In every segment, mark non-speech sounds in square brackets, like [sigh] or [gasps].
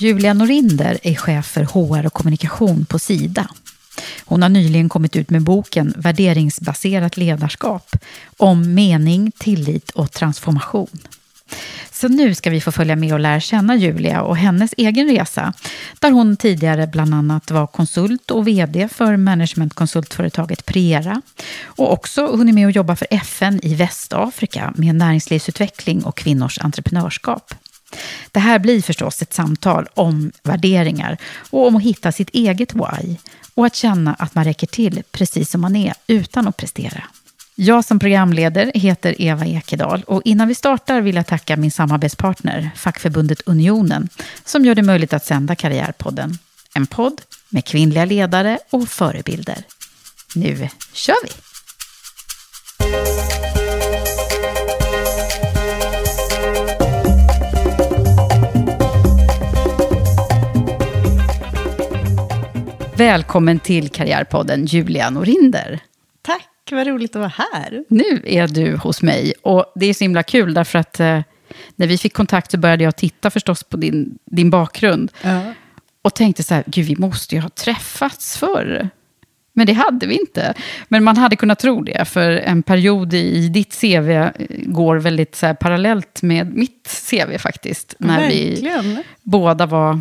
Julia Norinder är chef för HR och kommunikation på Sida. Hon har nyligen kommit ut med boken Värderingsbaserat ledarskap om mening, tillit och transformation. Så nu ska vi få följa med och lära känna Julia och hennes egen resa, där hon tidigare bland annat var konsult och vd för managementkonsultföretaget Prera och också hunnit med att jobba för FN i Västafrika med näringslivsutveckling och kvinnors entreprenörskap. Det här blir förstås ett samtal om värderingar och om att hitta sitt eget why och att känna att man räcker till precis som man är utan att prestera. Jag som programleder heter Eva Ekedal och innan vi startar vill jag tacka min samarbetspartner, fackförbundet Unionen, som gör det möjligt att sända Karriärpodden. En podd med kvinnliga ledare och förebilder. Nu kör vi! Välkommen till Karriärpodden Julia Norinder. Tack, vad roligt att vara här. Nu är du hos mig och det är så himla kul därför att eh, när vi fick kontakt så började jag titta förstås på din, din bakgrund. Ja. Och tänkte så här, gud vi måste ju ha träffats förr. Men det hade vi inte. Men man hade kunnat tro det, för en period i ditt CV går väldigt så här, parallellt med mitt CV faktiskt. När vi Verkligen. båda var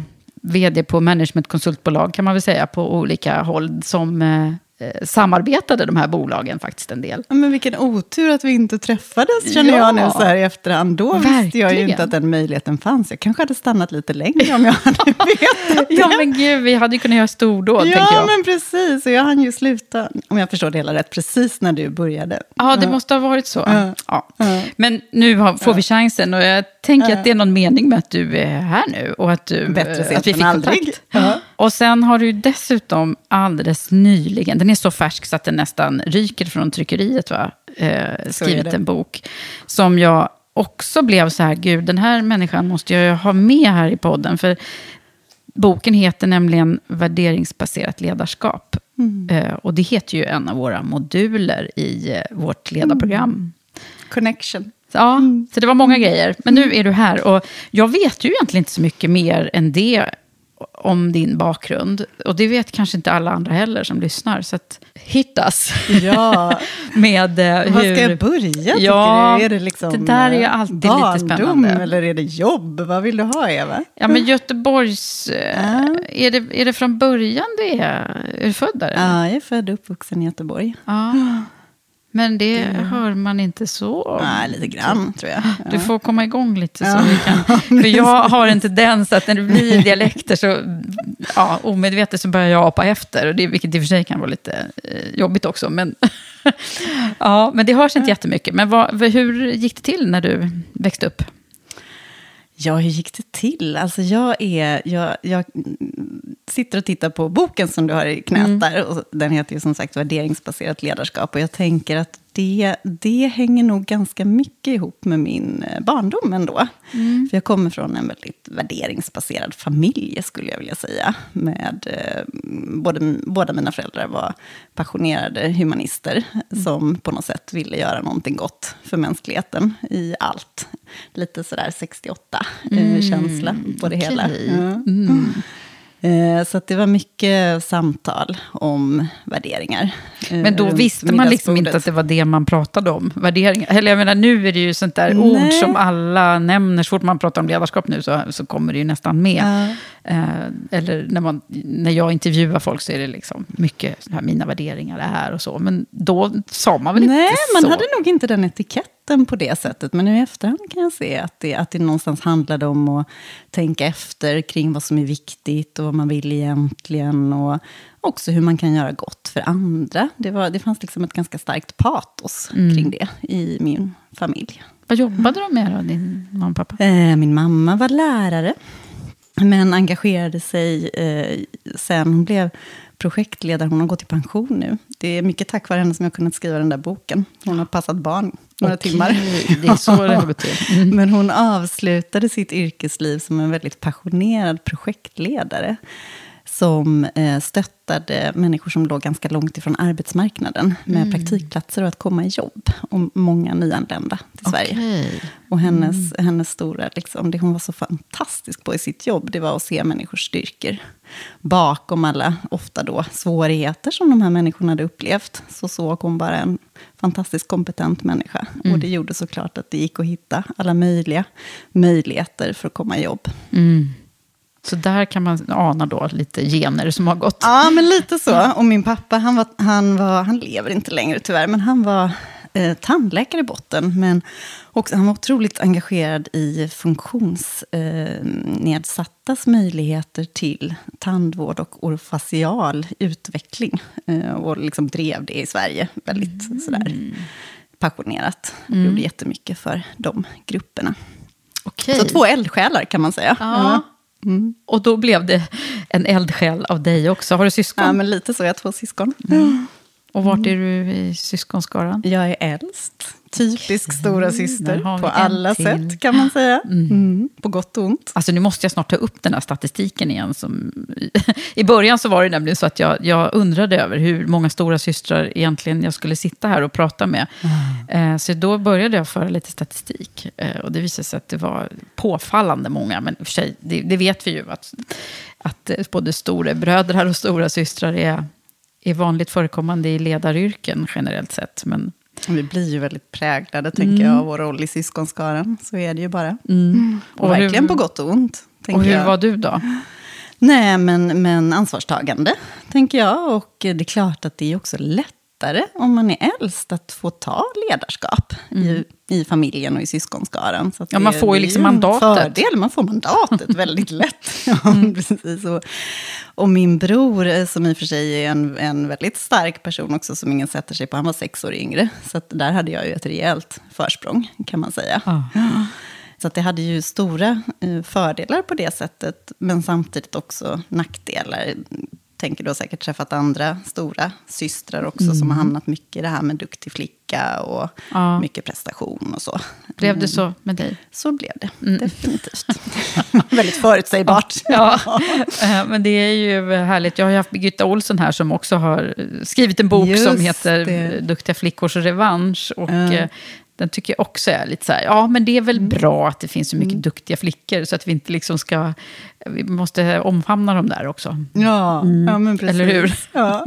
vd på managementkonsultbolag kan man väl säga på olika håll som eh, eh, eh, samarbetade de här bolagen faktiskt en del. Ja, Men vilken otur att vi inte träffades, känner Ja. jag nu så här i efterhand. Då visste jag ju Verkligen. inte att den möjligheten fanns. Jag kanske hade stannat lite längre om jag hade [laughs] vetat det. Ja men gud, vi hade ju kunnat göra stordåd Ja, jag. men precis. Och jag hann ju sluta, om jag förstår det hela rätt, precis när du började. Ja, det måste ha varit så. Ja. Ja. Ja. Men nu har, får vi chansen och jag tänker att det är någon mening med att du är här nu. Och att, du, sent att vi fick aldrig. kontakt. Och sen har du dessutom alldeles nyligen, den är så färsk så att den nästan ryker från tryckeriet, va? Eh, skrivit en bok som jag också blev så här, gud, den här människan måste jag ju ha med här i podden. För boken heter nämligen Värderingsbaserat ledarskap. Eh, och det heter ju en av våra moduler i eh, vårt ledarprogram. Connection. Ja, så det var många grejer. Men nu är du här och jag vet ju egentligen inte så mycket mer än det om din bakgrund. Och det vet kanske inte alla andra heller som lyssnar. Så att hittas Ja, [laughs] med eh, var hur... ska jag börja Ja? Är det liksom det där är ju eh, alltid lite barndom, spännande. eller är det jobb? Vad vill du ha, Eva? Ja, men Göteborgs... eh, Ja. Är, det, är det från början du är? Är du född där? eller? Ja, jag är född och uppvuxen i Göteborg. Ja. Men det hör man inte så. Nej, lite grann tror jag. Du får komma igång lite. Så Ja. vi kan, [laughs] för jag har en tendens att när det blir dialekter så ja, omedvetet så börjar jag apa efter. Och det, vilket i och för sig kan vara lite eh, jobbigt också. Men, [laughs] ja, men det hörs inte jättemycket. Men vad, hur gick det till när du växte upp? Ja, hur gick det till? Alltså jag, är, jag, jag sitter och tittar på boken som du har i knät mm. där. Och den heter ju som sagt Värderingsbaserat ledarskap. Och jag tänker att det, det hänger nog ganska mycket ihop med min eh, barndom ändå. Mm. För jag kommer från en väldigt värderingsbaserad familj, skulle jag vilja säga. Med, eh, både, båda mina föräldrar var passionerade humanister, mm. som på något sätt ville göra någonting gott för mänskligheten i allt. Lite sådär 68-känsla eh, mm. på det okay. hela. Eh, så det var mycket samtal om värderingar. Men då eh, visste man liksom inte att det var det man pratade om, värderingar. Eller jag menar, nu är det ju sånt där Nej. ord som alla nämner. Så fort man pratar om ledarskap nu så, så kommer det ju nästan med. Ja. Eh, eller när, man, när jag intervjuar folk så är det liksom mycket här, mina värderingar är och så. Men då sa man väl Nej, inte så? Nej, man hade nog inte den etiketten på det sättet. Men nu i efterhand kan jag se att det, att det någonstans handlade om att tänka efter kring vad som är viktigt och vad man vill egentligen. Och också hur man kan göra gott för andra. Det, var, det fanns liksom ett ganska starkt patos mm. kring det i min familj. Vad jobbade de med då, din mamma och pappa? Eh, min mamma var lärare. Men engagerade sig eh, sen hon blev projektledare. Hon har gått i pension nu. Det är mycket tack vare henne som jag har kunnat skriva den där boken. Hon har passat barn några Okej, timmar. Det är så det har [laughs] mm. Men hon avslutade sitt yrkesliv som en väldigt passionerad projektledare som eh, stöttade människor som låg ganska långt ifrån arbetsmarknaden med mm. praktikplatser och att komma i jobb. Och många nyanlända till okay. Sverige. Och hennes, mm. hennes stora, liksom, det hon var så fantastisk på i sitt jobb, det var att se människors styrkor. Bakom alla, ofta då, svårigheter som de här människorna hade upplevt, så såg hon bara en fantastiskt kompetent människa. Mm. Och det gjorde såklart att det gick att hitta alla möjliga möjligheter för att komma i jobb. Mm. Så där kan man ana då lite gener som har gått. Ja, men lite så. Och min pappa, han, var, han, var, han lever inte längre tyvärr, men han var eh, tandläkare i botten. Men också, han var otroligt engagerad i funktionsnedsattas eh, möjligheter till tandvård och orofacial utveckling. Eh, och liksom drev det i Sverige väldigt mm. sådär passionerat. Mm. Gjorde jättemycket för de grupperna. Okay. Så två eldsjälar kan man säga. Ja. Mm. Och då blev det en eldsjäl av dig också. Har du syskon? Ja, men lite så. Jag har två syskon. Mm. Och vart är du i syskonskaran? Jag är äldst. Typisk okay. stora syster på alla sätt, kan man säga. Mm. Mm. På gott och ont. Alltså, nu måste jag snart ta upp den här statistiken igen. Som... [laughs] I början så var det nämligen så att jag, jag undrade över hur många stora systrar egentligen jag skulle sitta här och prata med. Mm. Eh, så då började jag föra lite statistik. Eh, och det visade sig att det var påfallande många. Men för sig, det, det vet vi ju att, att både stora bröder och stora systrar är är vanligt förekommande i ledaryrken generellt sett. Men... Vi blir ju väldigt präglade, tänker mm. jag, av vår roll i syskonskaran. Så är det ju bara. Mm. Och, och verkligen hur, på gott och ont. Och hur jag. var du då? Nej, men, men ansvarstagande, tänker jag. Och det är klart att det är också lätt lättare om man är äldst att få ta ledarskap mm. i, i familjen och i syskonskaran. Så ja, man får ju liksom mandatet. Fördel, man får mandatet [laughs] väldigt lätt. [laughs] Ja, mm. precis. Och, och, min bror, eh, som i och för sig är en, en väldigt stark person också, som ingen sätter sig på, han var sex år yngre. Så där hade jag ju ett rejält försprång, kan man säga. Ah. [gasps] Så det hade ju stora eh, fördelar på det sättet, men samtidigt också nackdelar tänker du har säkert träffat andra stora systrar också mm. som har hamnat mycket i det här med duktig flicka och ja. mycket prestation och så. Blev det mm. så med dig? Så blev det, mm. definitivt. [laughs] Väldigt förutsägbart. [laughs] Ja. ja. Eh, men det är ju härligt. Jag har haft Birgitta Olsson här som också har skrivit en bok Just som heter det. Duktiga flickors revansch. Och mm. Den tycker jag också är lite så här, ja men det är väl mm. bra att det finns så mycket mm. duktiga flickor. Så att vi inte liksom ska, vi måste omfamna dem där också. Ja, mm. ja men precis. Eller hur? Ja,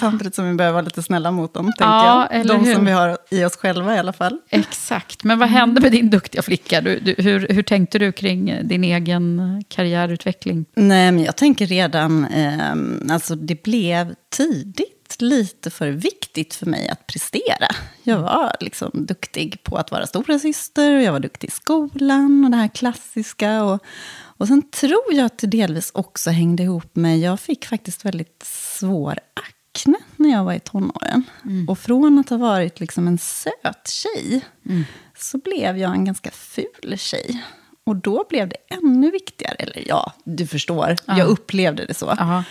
samtidigt som vi behöver vara lite snälla mot dem, tänker ja, jag. De hur? som vi har i oss själva i alla fall. Exakt, men vad hände med din duktiga flicka? Du, du, hur, hur tänkte du kring din egen karriärutveckling? Nej, men jag tänker redan, eh, alltså det blev tidigt lite för viktigt för mig att prestera. Jag var liksom duktig på att vara stora syster och jag var duktig i skolan och det här klassiska. Och, och sen tror jag att det delvis också hängde ihop med, jag fick faktiskt väldigt svår akne när jag var i tonåren. Mm. Och från att ha varit liksom en söt tjej mm. så blev jag en ganska ful tjej. Och då blev det ännu viktigare, eller ja, du förstår, jag upplevde det så. Aha.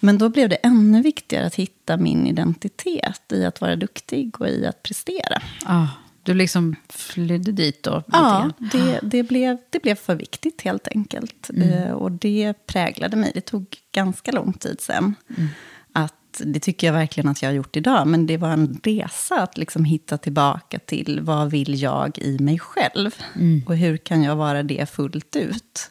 Men då blev det ännu viktigare att hitta min identitet i att vara duktig och i att prestera. Ah, du liksom flydde dit då? Ja, det, det, blev, det blev för viktigt helt enkelt. Eh, och det präglade mig. Det tog ganska lång tid sen. Att, det tycker jag verkligen att jag har gjort idag. Men det var en resa att liksom hitta tillbaka till vad vill jag i mig själv? Och hur kan jag vara det fullt ut?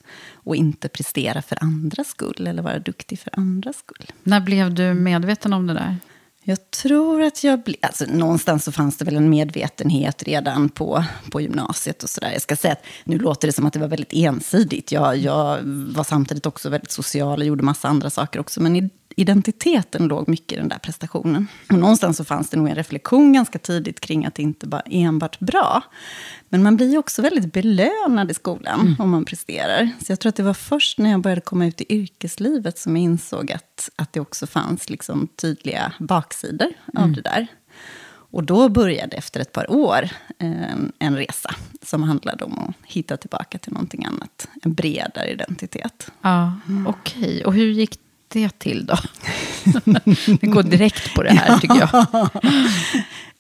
Och inte prestera för andras skull eller vara duktig för andras skull. När blev du medveten om det där? Jag tror att jag blev... Alltså, någonstans så fanns det väl en medvetenhet redan på, på gymnasiet och sådär. Jag ska säga att nu låter det som att det var väldigt ensidigt. Jag, jag var samtidigt också väldigt social och gjorde massa andra saker också. Men i, identiteten låg mycket i den där prestationen. Och någonstans så fanns det nog en reflektion ganska tidigt kring att det inte var enbart bra. Men man blir ju också väldigt belönad i skolan om man presterar. Så jag tror att det var först när jag började komma ut i yrkeslivet som jag insåg att, att det också fanns liksom tydliga baksidor av det där. Och då började efter ett par år en, en resa som handlade om att hitta tillbaka till någonting annat. En bredare identitet. Ja, okej. Och hur gick det till då? [laughs] Vi går direkt på det här, tycker jag. [laughs]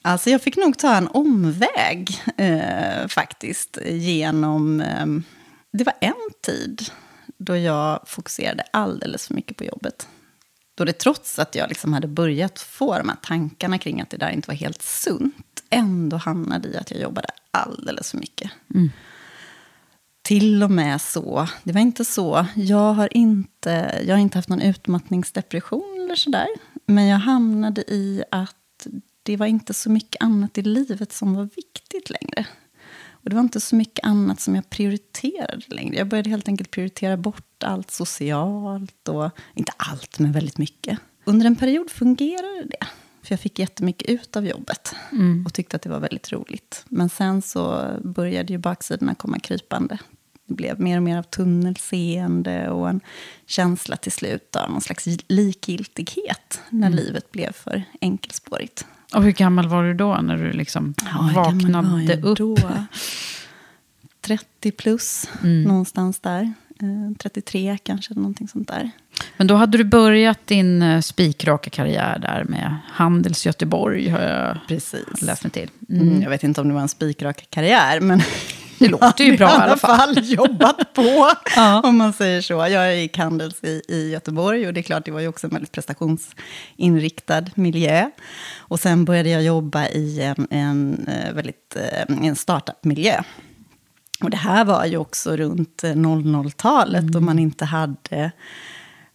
Alltså jag fick nog ta en omväg eh, faktiskt genom... Eh, det var en tid då jag fokuserade alldeles för mycket på jobbet. Då det trots att jag liksom hade börjat få de här tankarna kring att det där inte var helt sunt, ändå hamnade i att jag jobbade alldeles för mycket. Till och med så, det var inte så, jag har inte, jag har inte haft någon utmattningsdepression eller sådär. Men jag hamnade i att det var inte så mycket annat i livet som var viktigt längre. Och det var inte så mycket annat som jag prioriterade längre. Jag började helt enkelt prioritera bort allt socialt. och Inte allt, men väldigt mycket. Under en period fungerade det. För jag fick jättemycket ut av jobbet. Och tyckte att det var väldigt roligt. Men sen så började ju baksidorna komma krypande. Blev mer och mer av tunnelseende och en känsla till slut av någon slags likgiltighet. När livet blev för enkelspårigt. Och hur gammal var du då när du liksom var vaknade upp? Då? [laughs] 30 plus, någonstans där. Eh, 33 kanske, eller någonting sånt där. Men då hade du börjat din eh, spikraka karriär där med Handels Göteborg, har jag Precis. läst mig till. Mm. Jag vet inte om det var en spikrak karriär, men Det låter ju bra i i alla fall. fall jobbat på, Ja. om man säger så. Jag gick Handels i, i Göteborg och det är klart, det var ju också en väldigt prestationsinriktad miljö. Och sen började jag jobba i en, en eh, väldigt eh, en startup-miljö. Och det här var ju också runt eh, 00-talet och man inte hade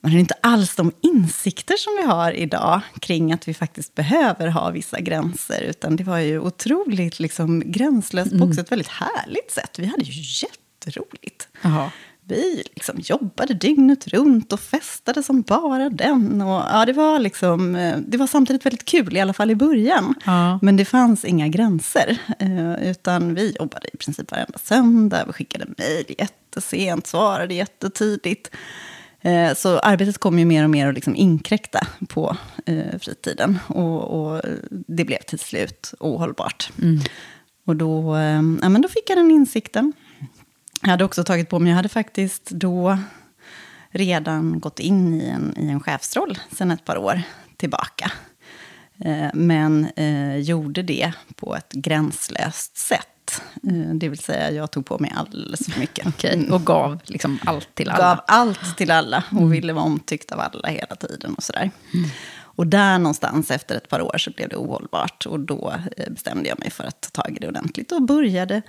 man hade inte alls de insikter som vi har idag kring att vi faktiskt behöver ha vissa gränser. Utan det var ju otroligt liksom, gränslöst på också ett väldigt härligt sätt. Vi hade ju jätteroligt. Jaha. Vi liksom jobbade dygnet runt och festade som bara den. Och, ja, det, var liksom, eh, det var samtidigt väldigt kul, i alla fall i början. Ja. Men det fanns inga gränser. Eh, utan vi jobbade i princip varenda söndag. Vi skickade mejl jättesent, svarade jättetidigt. Eh, Så arbetet kom ju mer och mer att liksom inkräkta på eh, fritiden. Och, och det blev till slut ohållbart. Och då, eh, ja, men då fick jag den insikten. Jag hade också tagit på mig, jag hade faktiskt då redan gått in i en, i en chefsroll sedan ett par år tillbaka. Men eh, gjorde det på ett gränslöst sätt. Eh, Det vill säga, jag tog på mig alldeles för mycket. Okej, och gav liksom allt till alla. Gav allt till alla och ville vara omtyckt av alla hela tiden och sådär. Och där någonstans efter ett par år så blev det ohållbart. Och då eh, bestämde jag mig för att ta tag i det ordentligt och började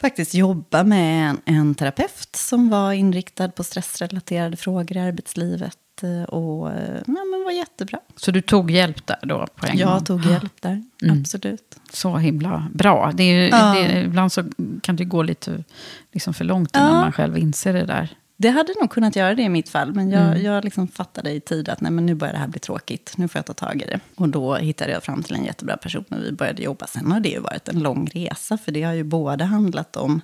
faktiskt jobba med en, en terapeut som var inriktad på stressrelaterade frågor i arbetslivet. Eh, Och eh, ja, men var jättebra. Så du tog hjälp där då på en gång? Jag tog hjälp där, absolut. Så himla bra. Det är ju, Ja. det, ibland så kan det gå lite liksom för långt innan Ja. man själv inser det där. Det hade nog kunnat göra det i mitt fall, men jag, jag liksom fattade i tid att nej, men nu börjar det här bli tråkigt. Nu får jag ta tag i det. Och då hittade jag fram till en jättebra person och vi började jobba. Sen har det ju varit en lång resa, för det har ju både handlat om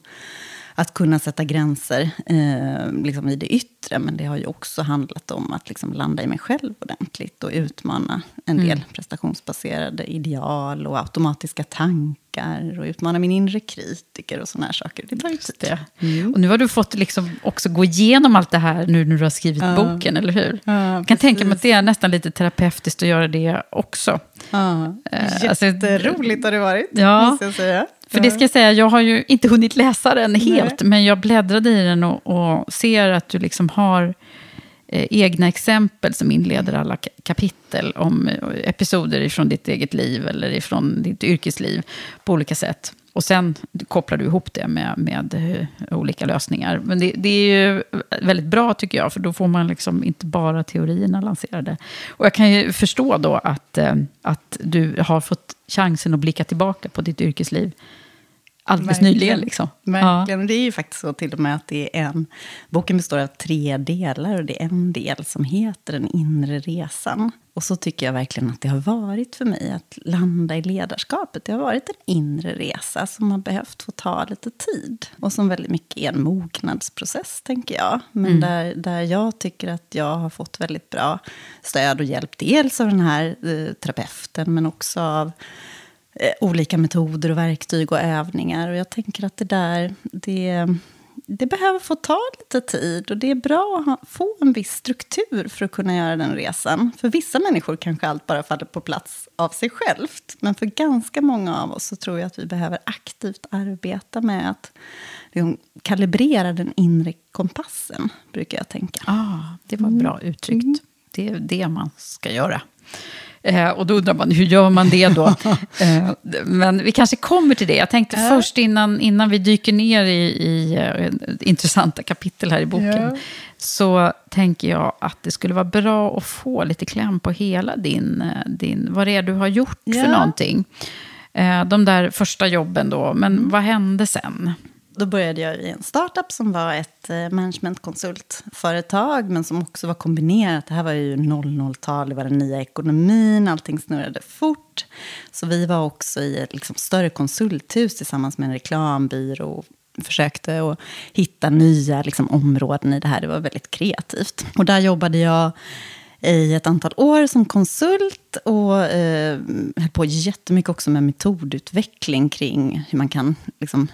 att kunna sätta gränser eh, liksom i det yttre. Men det har ju också handlat om att liksom landa i mig själv ordentligt och utmana en del mm. prestationsbaserade ideal och automatiska tankar och utmana min inre kritiker och sådana här saker. Det tar ju tid. Mm. Och nu har du fått liksom också gå igenom allt det här nu när du har skrivit ja. boken, eller hur? Ja, jag kan tänka mig att det är nästan lite terapeutiskt att göra det också. Ja. Eh, alltså, Jätteroligt har det varit, ja. måste jag säga. För det ska jag säga, jag har ju inte hunnit läsa den helt, Nej. men jag bläddrade i den och, och ser att du liksom har eh, egna exempel som inleder alla kapitel om eh, episoder från ditt eget liv eller ifrån ditt yrkesliv på olika sätt. Och sen kopplar du ihop det med, med uh, olika lösningar. Men det, det, är ju väldigt bra tycker jag, för då får man liksom inte bara teorierna lanserade. Och jag kan ju förstå då att, uh, att du har fått chansen att blicka tillbaka på ditt yrkesliv alldeles nyligen. Liksom. Verkligen. Ja. Det är ju faktiskt så till och med att det är en... Boken består av tre delar och det är en del som heter Den inre resan. Och så tycker jag verkligen att det har varit för mig att landa i ledarskapet. Det har varit en inre resa som har behövt få ta lite tid. Och som väldigt mycket är en mognadsprocess, tänker jag. Men mm. där, där jag tycker att jag har fått väldigt bra stöd och hjälp. Dels av den här eh, terapeuten, men också av olika metoder och verktyg och övningar. Och jag tänker att det där, det, det behöver få ta lite tid. Och det är bra att få en viss struktur för att kunna göra den resan. För vissa människor kanske allt bara faller på plats av sig självt. Men för ganska många av oss så tror jag att vi behöver aktivt arbeta med att liksom, kalibrera den inre kompassen, brukar jag tänka. Ah, det var bra mm. uttryckt. Mm. Det är det man ska göra. Eh, och då undrar man, hur gör man det då? [laughs] eh, men vi kanske kommer till det. Jag tänkte äh. först innan, innan vi dyker ner i, i uh, intressanta kapitel här i boken. Ja. Så tänker jag att det skulle vara bra att få lite kläm på hela din, eh, din vad det är du har gjort ja. för någonting. Eh, de där första jobben då, men mm. vad hände sen? Då började jag i en startup som var ett eh, managementkonsultföretag men som också var kombinerat. Det här var ju 00-tal, det var den nya ekonomin, allting snurrade fort. Så vi var också i ett liksom, större konsulthus tillsammans med en reklambyrå och försökte att hitta nya liksom, områden i det här. Det var väldigt kreativt. Och där jobbade jag i ett antal år som konsult och eh, höll på jättemycket också med metodutveckling kring hur man kan liksom,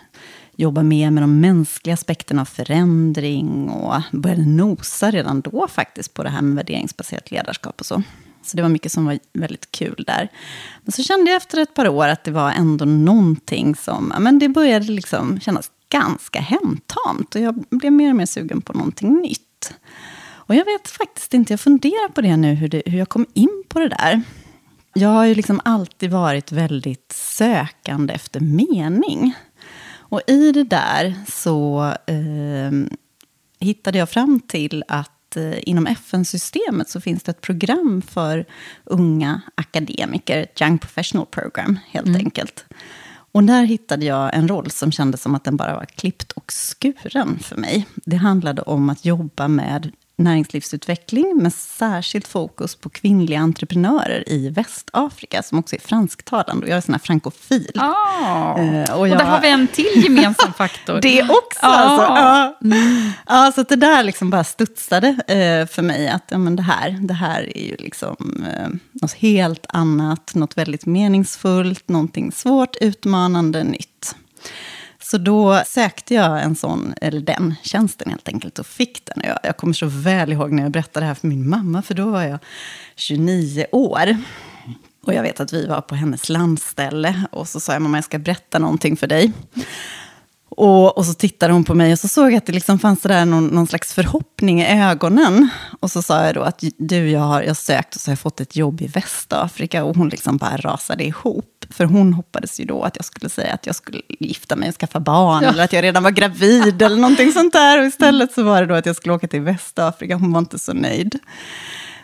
jobba mer med de mänskliga aspekterna av förändring och började nosa redan då faktiskt på det här med värderingsbaserat ledarskap och så. Så det var mycket som var väldigt kul där. Men så kände jag efter ett par år att det var ändå någonting som, men det började liksom kännas ganska hemtamt. Och jag blev mer och mer sugen på någonting nytt. Och jag vet faktiskt inte, jag funderar på det nu, hur, det, hur jag kom in på det där. Jag har ju liksom alltid varit väldigt sökande efter mening. Och i det där så eh, hittade jag fram till att eh, inom FN-systemet så finns det ett program för unga akademiker, ett Young Professional Program helt mm. enkelt. Och där hittade jag en roll som kändes som att den bara var klippt och skuren för mig. Det handlade om att jobba med näringslivsutveckling med särskilt fokus på kvinnliga entreprenörer i Västafrika, som också är fransktalande. Och jag är sån här frankofil. Oh. Uh, och, jag, och där har vi en till gemensam [laughs] faktor. det också! Oh. Alltså, ja. Mm. ja, så det där liksom bara studsade uh, för mig. Att ja, men det, här, det här är ju liksom uh, något helt annat, något väldigt meningsfullt, någonting svårt, utmanande, nytt. Så då sökte jag en sån, eller den tjänsten helt enkelt och fick den. Jag, jag kommer så väl ihåg när jag berättade det här för min mamma, för då var jag 29 år. Och jag vet att vi var på hennes landställe och så sa jag, mamma jag ska berätta någonting för dig. Och, och så tittade hon på mig och så såg jag att det liksom fanns där någon, någon slags förhoppning i ögonen. Och så sa jag då att du, jag har jag sökt och så har jag fått ett jobb i Västafrika. Och hon liksom bara rasade ihop. För hon hoppades ju då att jag skulle säga att jag skulle gifta mig och skaffa barn. Ja. Eller att jag redan var gravid eller någonting sånt där. Och istället så var det då att jag skulle åka till Västafrika. Hon var inte så nöjd.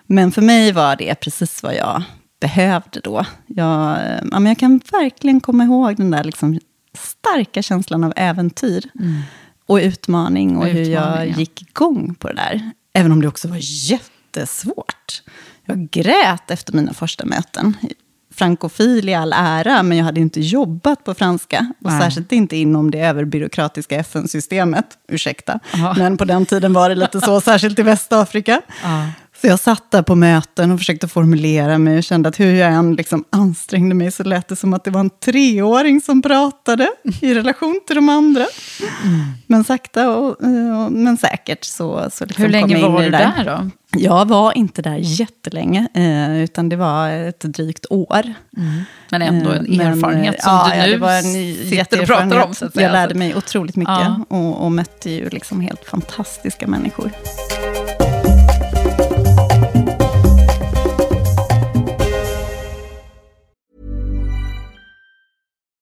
Men för mig var det precis vad jag behövde då. Jag, ja, men jag kan verkligen komma ihåg den där liksom starka känslan av äventyr mm. och utmaning och, och hur jag ja. gick igång på det där. Även om det också var jättesvårt. Jag grät efter mina första möten. frankofil i all ära, men jag hade inte jobbat på franska. Och Nej. särskilt inte inom det överbyråkratiska FN-systemet. Ursäkta. Ja. Men på den tiden var det lite så, [laughs] särskilt i Västafrika. Ja. Så jag satt där på möten och försökte formulera mig och kände att hur jag än liksom ansträngde mig så lät det som att det var en treåring som pratade i relation till de andra. Men sakta och, och men säkert så, så liksom Hur kom länge jag in var du det där då? Jag var inte där jättelänge, eh, utan det var ett drygt år. Men ändå en Eh, men, erfarenhet eh, som ja, du ja, nu det var en sitter och pratar om. Så att säga. Jag lärde mig otroligt mycket Ja. och, och mötte ju liksom helt fantastiska människor.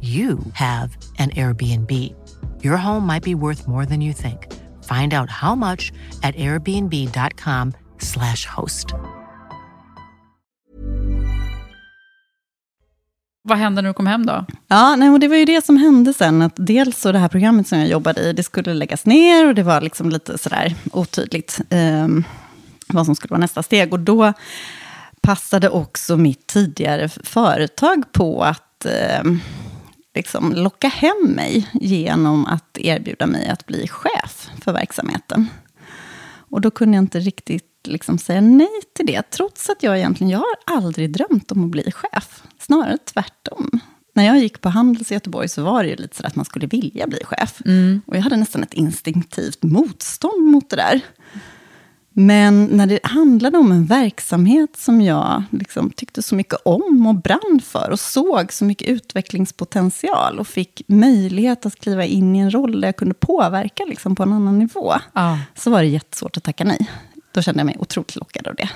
you have an Airbnb. Your home might be worth more than you think. Find out how much at airbnb.com/slash host. Vad hände när du kom hem då? Ja, nej, och det var ju det som hände sen. Att dels så det här programmet som jag jobbade i, det skulle läggas ner och det var liksom lite sådär otydligt eh, vad som skulle vara nästa steg. Och då passade också mitt tidigare företag på att eh, liksom locka hem mig genom att erbjuda mig att bli chef för verksamheten. Och då kunde jag inte riktigt liksom säga nej till det, trots att jag egentligen, jag har aldrig drömt om att bli chef. Snarare tvärtom. När jag gick på Handels i Göteborg så var det ju lite så att man skulle vilja bli chef. Och jag hade nästan ett instinktivt motstånd mot det där. Men när det handlade om en verksamhet som jag liksom tyckte så mycket om och brann för och såg så mycket utvecklingspotential och fick möjlighet att kliva in i en roll där jag kunde påverka liksom på en annan nivå, Ja. så var det jättesvårt att tacka nej. Då kände jag mig otroligt lockad av det.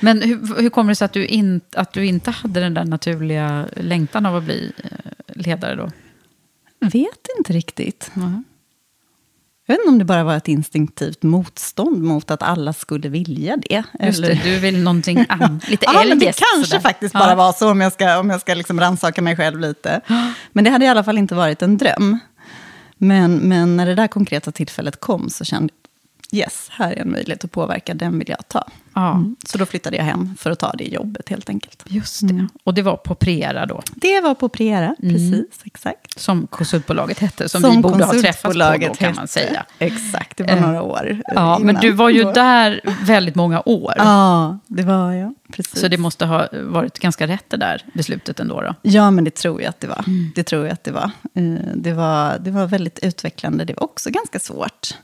Men hur, hur kommer det sig att du, in, att du inte hade den där naturliga längtan av att bli eh, ledare då? Vet inte riktigt. Jag vet inte om det bara var ett instinktivt motstånd mot att alla skulle vilja det. Just det, du vill någonting annat, [laughs] lite ja, men det kanske sådär. faktiskt Ja. bara var så om jag ska, om jag ska liksom rannsaka mig själv lite. Men det hade i alla fall inte varit en dröm. Men, men när det där konkreta tillfället kom så kände, yes, här är en möjlighet att påverka, den vill jag ta. Ja. Mm. Så då flyttade jag hem för att ta det jobbet helt enkelt. Just det. Och det var på Prera då, Det var på Prera, Mm. precis, exakt. som konsultbolaget hette, som, vi borde ha träffats på då kan man säga. Exakt, det var Eh, några år Ja, men innan. du var ju där väldigt många år. Ja, det var jag. Precis. Så det måste ha varit ganska rätt det där beslutet ändå då. Ja, men det tror jag att det var. Mm. Det tror jag att det var. Eh, Det var, det var väldigt utvecklande. Det var också ganska svårt.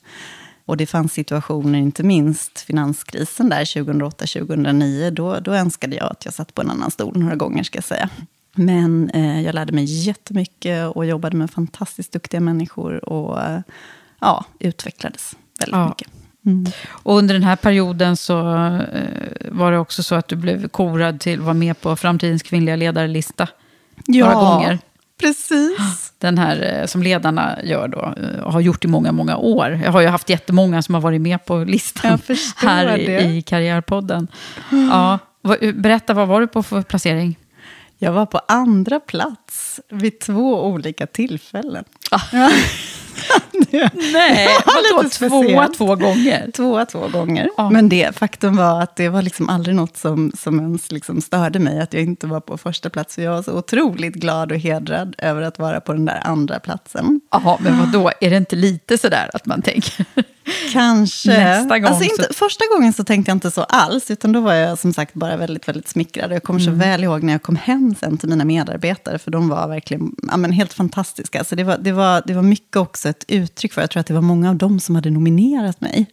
Och det fanns situationer, inte minst finanskrisen där 2008-2009. Då, då önskade jag att jag satt på en annan stol några gånger, ska jag säga. Men eh, jag lärde mig jättemycket och jobbade med fantastiskt duktiga människor. Och eh, ja, utvecklades väldigt Ja. mycket. Mm. Och under den här perioden så eh, var det också så att du blev korad till att vara med på Framtidens kvinnliga ledarlista. Några gånger. Precis. Den här eh, som ledarna gör då, eh, och har gjort i många, många år. Jag har ju haft jättemånga som har varit med på listan här i, det. i Karriärpodden. Ja, vad- berätta, vad var du på för placering? Jag var på andra plats vid två olika tillfällen. [laughs] Nej, vadå tvåa två gånger? Tvåa två gånger. Ja. Men det faktum var att det var liksom aldrig något som, som ens liksom störde mig, att jag inte var på första plats. Så jag var så otroligt glad och hedrad över att vara på den där andra platsen. Jaha, men vad då? Är det inte lite sådär att man tänker? [laughs] Kanske. Nästa gång alltså inte, Första gången så tänkte jag inte så alls, utan då var jag som sagt bara väldigt, väldigt smickrad. Jag kommer så väl ihåg när jag kom hem sen till mina medarbetare, för de var verkligen ja, men helt fantastiska. Så det, var, det, var, det var mycket också ett uttryck för, jag tror att det var många av dem som hade nominerat mig.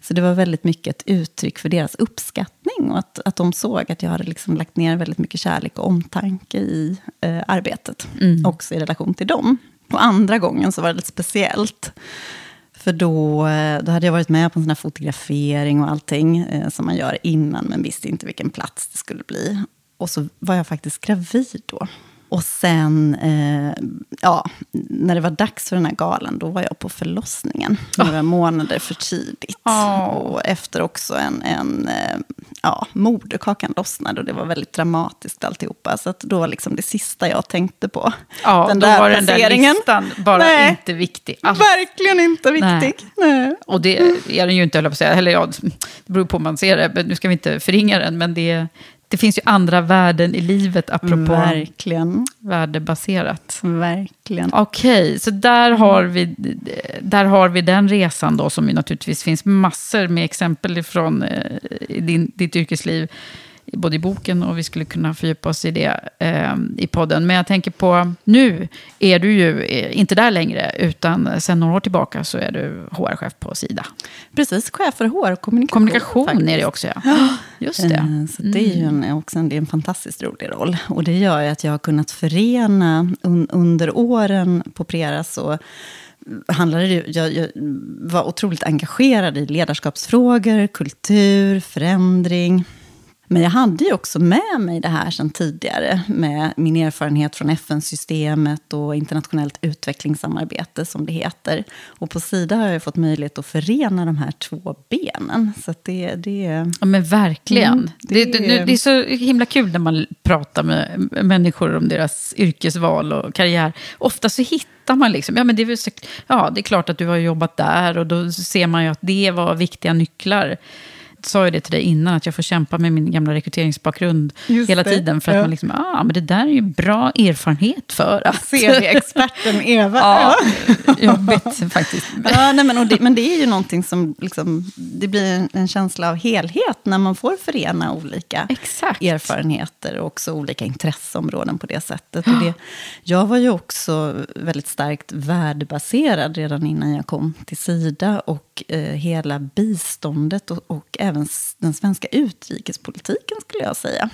Så det var väldigt mycket ett uttryck för deras uppskattning och att, att de såg att jag hade liksom lagt ner väldigt mycket kärlek och omtanke i eh, arbetet, också i relation till dem. Och andra gången så var det lite speciellt. För då, eh, då hade jag varit med på en sån här fotografering och allting eh, som man gör innan, men visste inte vilken plats det skulle bli. Och så var jag faktiskt gravid då. Och sen, eh, ja, när det var dags för den här galan, då var jag på förlossningen. Några månader för tidigt. Åh. Och efter också en, en eh, ja, moderkakan lossnade och det var väldigt dramatiskt alltihopa. Så att då var liksom det sista jag tänkte på. Ja, den då där var den där listan bara Nej. inte viktig alls. Verkligen inte Nej. viktig. Nej. Och det är den ju inte, höll jag på att säga. Eller ja, det beror på hur man ser det. Men nu ska vi inte förringa den. Men det, det finns ju andra värden i livet, apropå Verkligen. värdebaserat. Verkligen. Okej, så där har, vi, där har vi den resan då, som ju naturligtvis finns massor med exempel från eh, din, ditt yrkesliv, både i boken och vi skulle kunna fördjupa oss i det eh, i podden. Men jag tänker på, nu är du ju eh, inte där längre, utan sen några år tillbaka så är du HR-chef på Sida. Precis, chef för HR och kommunikation. Kommunikation faktiskt. är det också, ja. Just det. Eh, Så det är ju en, också en, det är en fantastiskt rolig roll. Och det gör ju att jag har kunnat förena un, under åren på Prera så handlade det jag, jag var otroligt engagerad i ledarskapsfrågor, kultur, förändring. Men jag hade ju också med mig det här sedan tidigare med min erfarenhet från FN-systemet och internationellt utvecklingssamarbete som det heter. Och på Sida har jag fått möjlighet att förena de här två benen. Så det, det är... Ja, men verkligen. Mm, det, det det, det är så himla kul när man pratar med människor om deras yrkesval och karriär. Ofta så hittar man liksom, ja men det är, så, ja, det är klart att du har jobbat där och då ser man ju att det var viktiga nycklar. Sa ju det till dig innan, att jag får kämpa med min gamla rekryteringsbakgrund Just hela det, tiden. För att ja. man liksom, ah, men det där är ju bra erfarenhet för att... [laughs] CV-experten Eva. ja, [laughs] jobbigt faktiskt. Ja, nej, men, det, men det är ju någonting som, liksom, det blir en, en känsla av helhet när man får förena olika Exakt. erfarenheter och också olika intresseområden på det sättet. Och det, [gasps] jag var ju också väldigt starkt värdebaserad redan innan jag kom till Sida och eh, hela biståndet och, och även den svenska utrikespolitiken skulle jag säga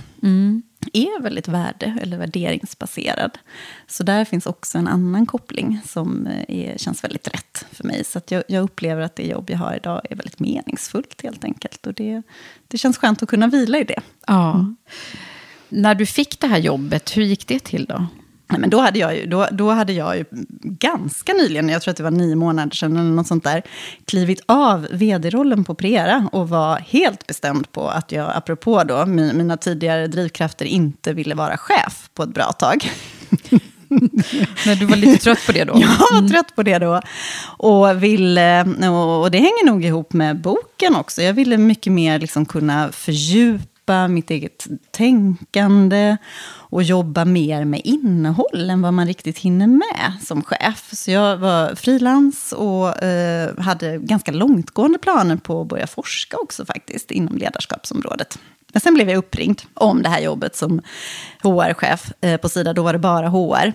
är väldigt värde eller värderingsbaserad. Så där finns också en annan koppling som eh, är, känns väldigt rätt för mig. Så jag, jag upplever att det jobb jag har idag är väldigt meningsfullt helt enkelt. Och det, det känns skönt att kunna vila i det. Ja. När du fick det här jobbet, hur gick det till då? Nej, men då hade, jag ju, då, då hade jag ju ganska nyligen, jag tror att det var nio månader sedan, eller något sånt där, klivit av vd-rollen på Prera och var helt bestämd på att jag, apropå då, mi- mina tidigare drivkrafter, inte ville vara chef på ett bra tag. [laughs] Men du var lite trött på det då? [laughs] Jag var trött på det då. Och, ville, och det hänger nog ihop med boken också. Jag ville mycket mer liksom kunna fördjupa mitt eget tänkande och jobba mer med innehåll än vad man riktigt hinner med som chef. Så jag var frilans och eh, hade ganska långtgående planer på att börja forska också faktiskt inom ledarskapsområdet. Men sen blev jag uppringd om det här jobbet som HR-chef eh, på Sida. Då var det bara HR.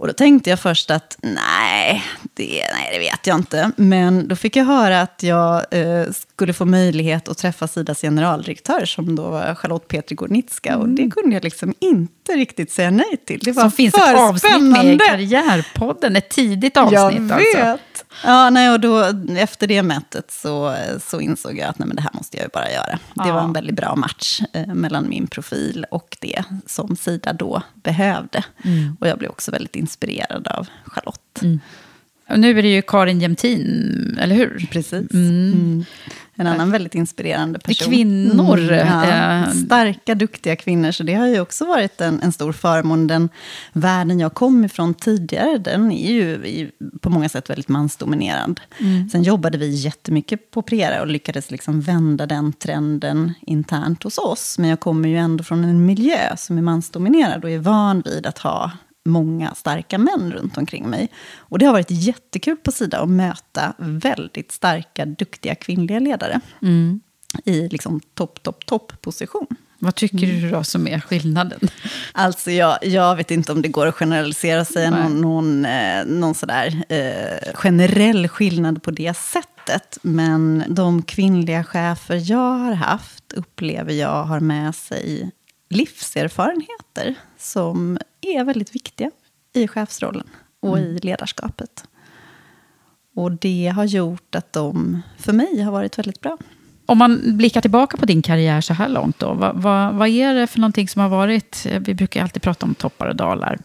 Och då tänkte jag först att nej det, nej, det vet jag inte. Men då fick jag höra att jag eh, skulle få möjlighet att träffa Sidas generaldirektör, som då var Charlotte Petri Gornitska. Mm. Och det kunde jag liksom inte riktigt säga nej till. Det var som finns ett avsnitt med i Karriärpodden, ett tidigt avsnitt. Jag vet. Alltså. Ja, nej, och då, efter det mötet så, så insåg jag att nej, men det här måste jag ju bara göra. Ja. Det var en väldigt bra match eh, mellan min profil och det som Sida då behövde. Mm. Och jag blev också väldigt inspirerad av Charlotte. Mm. Och nu är det ju Karin Jämtin, eller hur? Precis. Mm. En annan väldigt inspirerande person. Kvinnor. Mm, ja. Eh, Starka, duktiga kvinnor. Så det har ju också varit en, en stor förmån. Den världen jag kom ifrån tidigare, den är ju på många sätt väldigt mansdominerad. Mm. Sen jobbade vi jättemycket på Prera och lyckades liksom vända den trenden internt hos oss. Men jag kommer ju ändå från en miljö som är mansdominerad och är van vid att ha många starka män runt omkring mig. Och det har varit jättekul på Sida att möta väldigt starka, duktiga kvinnliga ledare. Mm. I liksom topp, topp, topp position. Vad tycker mm. du då som är skillnaden? Alltså jag, jag vet inte om det går att generalisera säga någon, någon, eh, någon sådär, eh, generell skillnad på det sättet. Men de kvinnliga chefer jag har haft upplever jag har med sig livserfarenheter som är väldigt viktiga i chefsrollen och mm. i ledarskapet. Och det har gjort att de, för mig, har varit väldigt bra. Om man blickar tillbaka på din karriär så här långt, då, vad, vad, vad är det för någonting som har varit... Vi brukar alltid prata om toppar och dalar.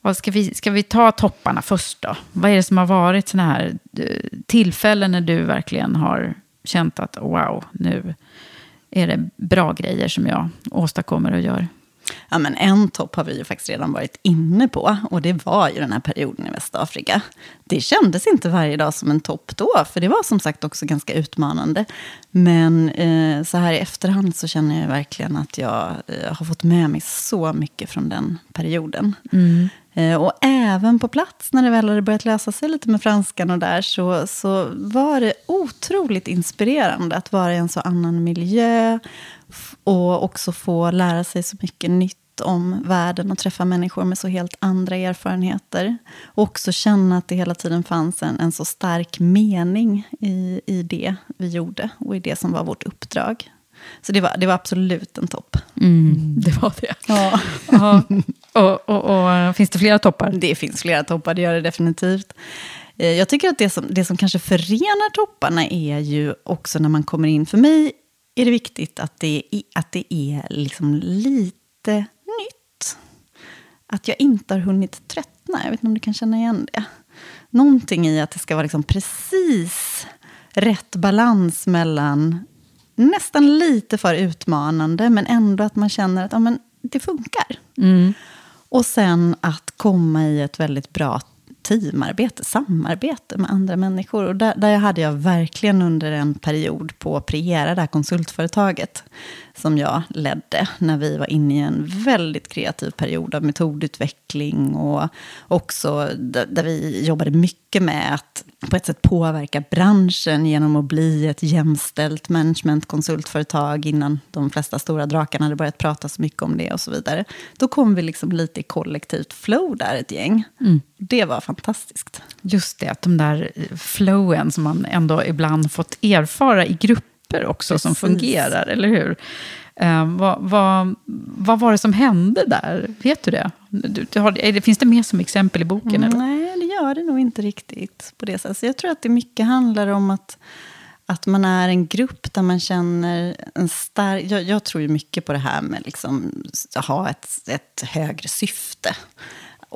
Vad ska, vi, ska vi ta topparna först då? Vad är det som har varit såna här eh, tillfällen när du verkligen har känt att wow, nu är det bra grejer som jag åstadkommer och gör? Ja, men en topp har vi ju faktiskt redan varit inne på. Och det var ju den här perioden i Västafrika. Det kändes inte varje dag som en topp då, för det var som sagt också ganska utmanande. Men eh, så här i efterhand så känner jag verkligen att jag eh, har fått med mig så mycket från den perioden. Mm. Eh, och även på plats, när det väl hade börjat lösa sig lite med franskan och där, så, så var det otroligt inspirerande att vara i en så annan miljö och också få lära sig så mycket nytt om världen och träffa människor med så helt andra erfarenheter. Och också känna att det hela tiden fanns en, en så stark mening i, i det vi gjorde och i det som var vårt uppdrag. Så det var, det var absolut en topp. Mm, det var det. Ja. ja. Och, och, och, finns det flera toppar? Det finns flera toppar, det gör det definitivt. Eh, jag tycker att det som, det som kanske förenar topparna är ju också när man kommer in. För mig är det viktigt att det, att det är liksom lite nytt. Att jag inte har hunnit tröttna. Jag vet inte om du kan känna igen det. Någonting i att det ska vara liksom precis rätt balans mellan nästan lite för utmanande, men ändå att man känner att ja, men det funkar. Mm. Och sen att komma i ett väldigt bra teamarbete, samarbete med andra människor. Och där, där hade jag verkligen under en period på Priera, det här konsultföretaget, som jag ledde när vi var inne i en väldigt kreativ period av metodutveckling och också där, vi jobbade mycket med att på ett sätt påverka branschen genom att bli ett jämställt managementkonsultföretag innan de flesta stora drakarna hade börjat prata så mycket om det och så vidare. Då kom vi liksom lite i kollektivt flow där, ett gäng. Mm. Det var fantastiskt. Just det, att de där flowen som man ändå ibland fått erfara i grupper också Precis. som fungerar, eller hur? Eh, vad, vad, vad, var det som hände där? Vet du det? Du, du har, finns det mer som exempel i boken? Eller? Nej, det gör det nog inte riktigt på det sättet. Jag tror att det mycket handlar om att, att man är en grupp där man känner en stark... Jag, jag tror ju mycket på det här med liksom, att ha ett, ett högre syfte.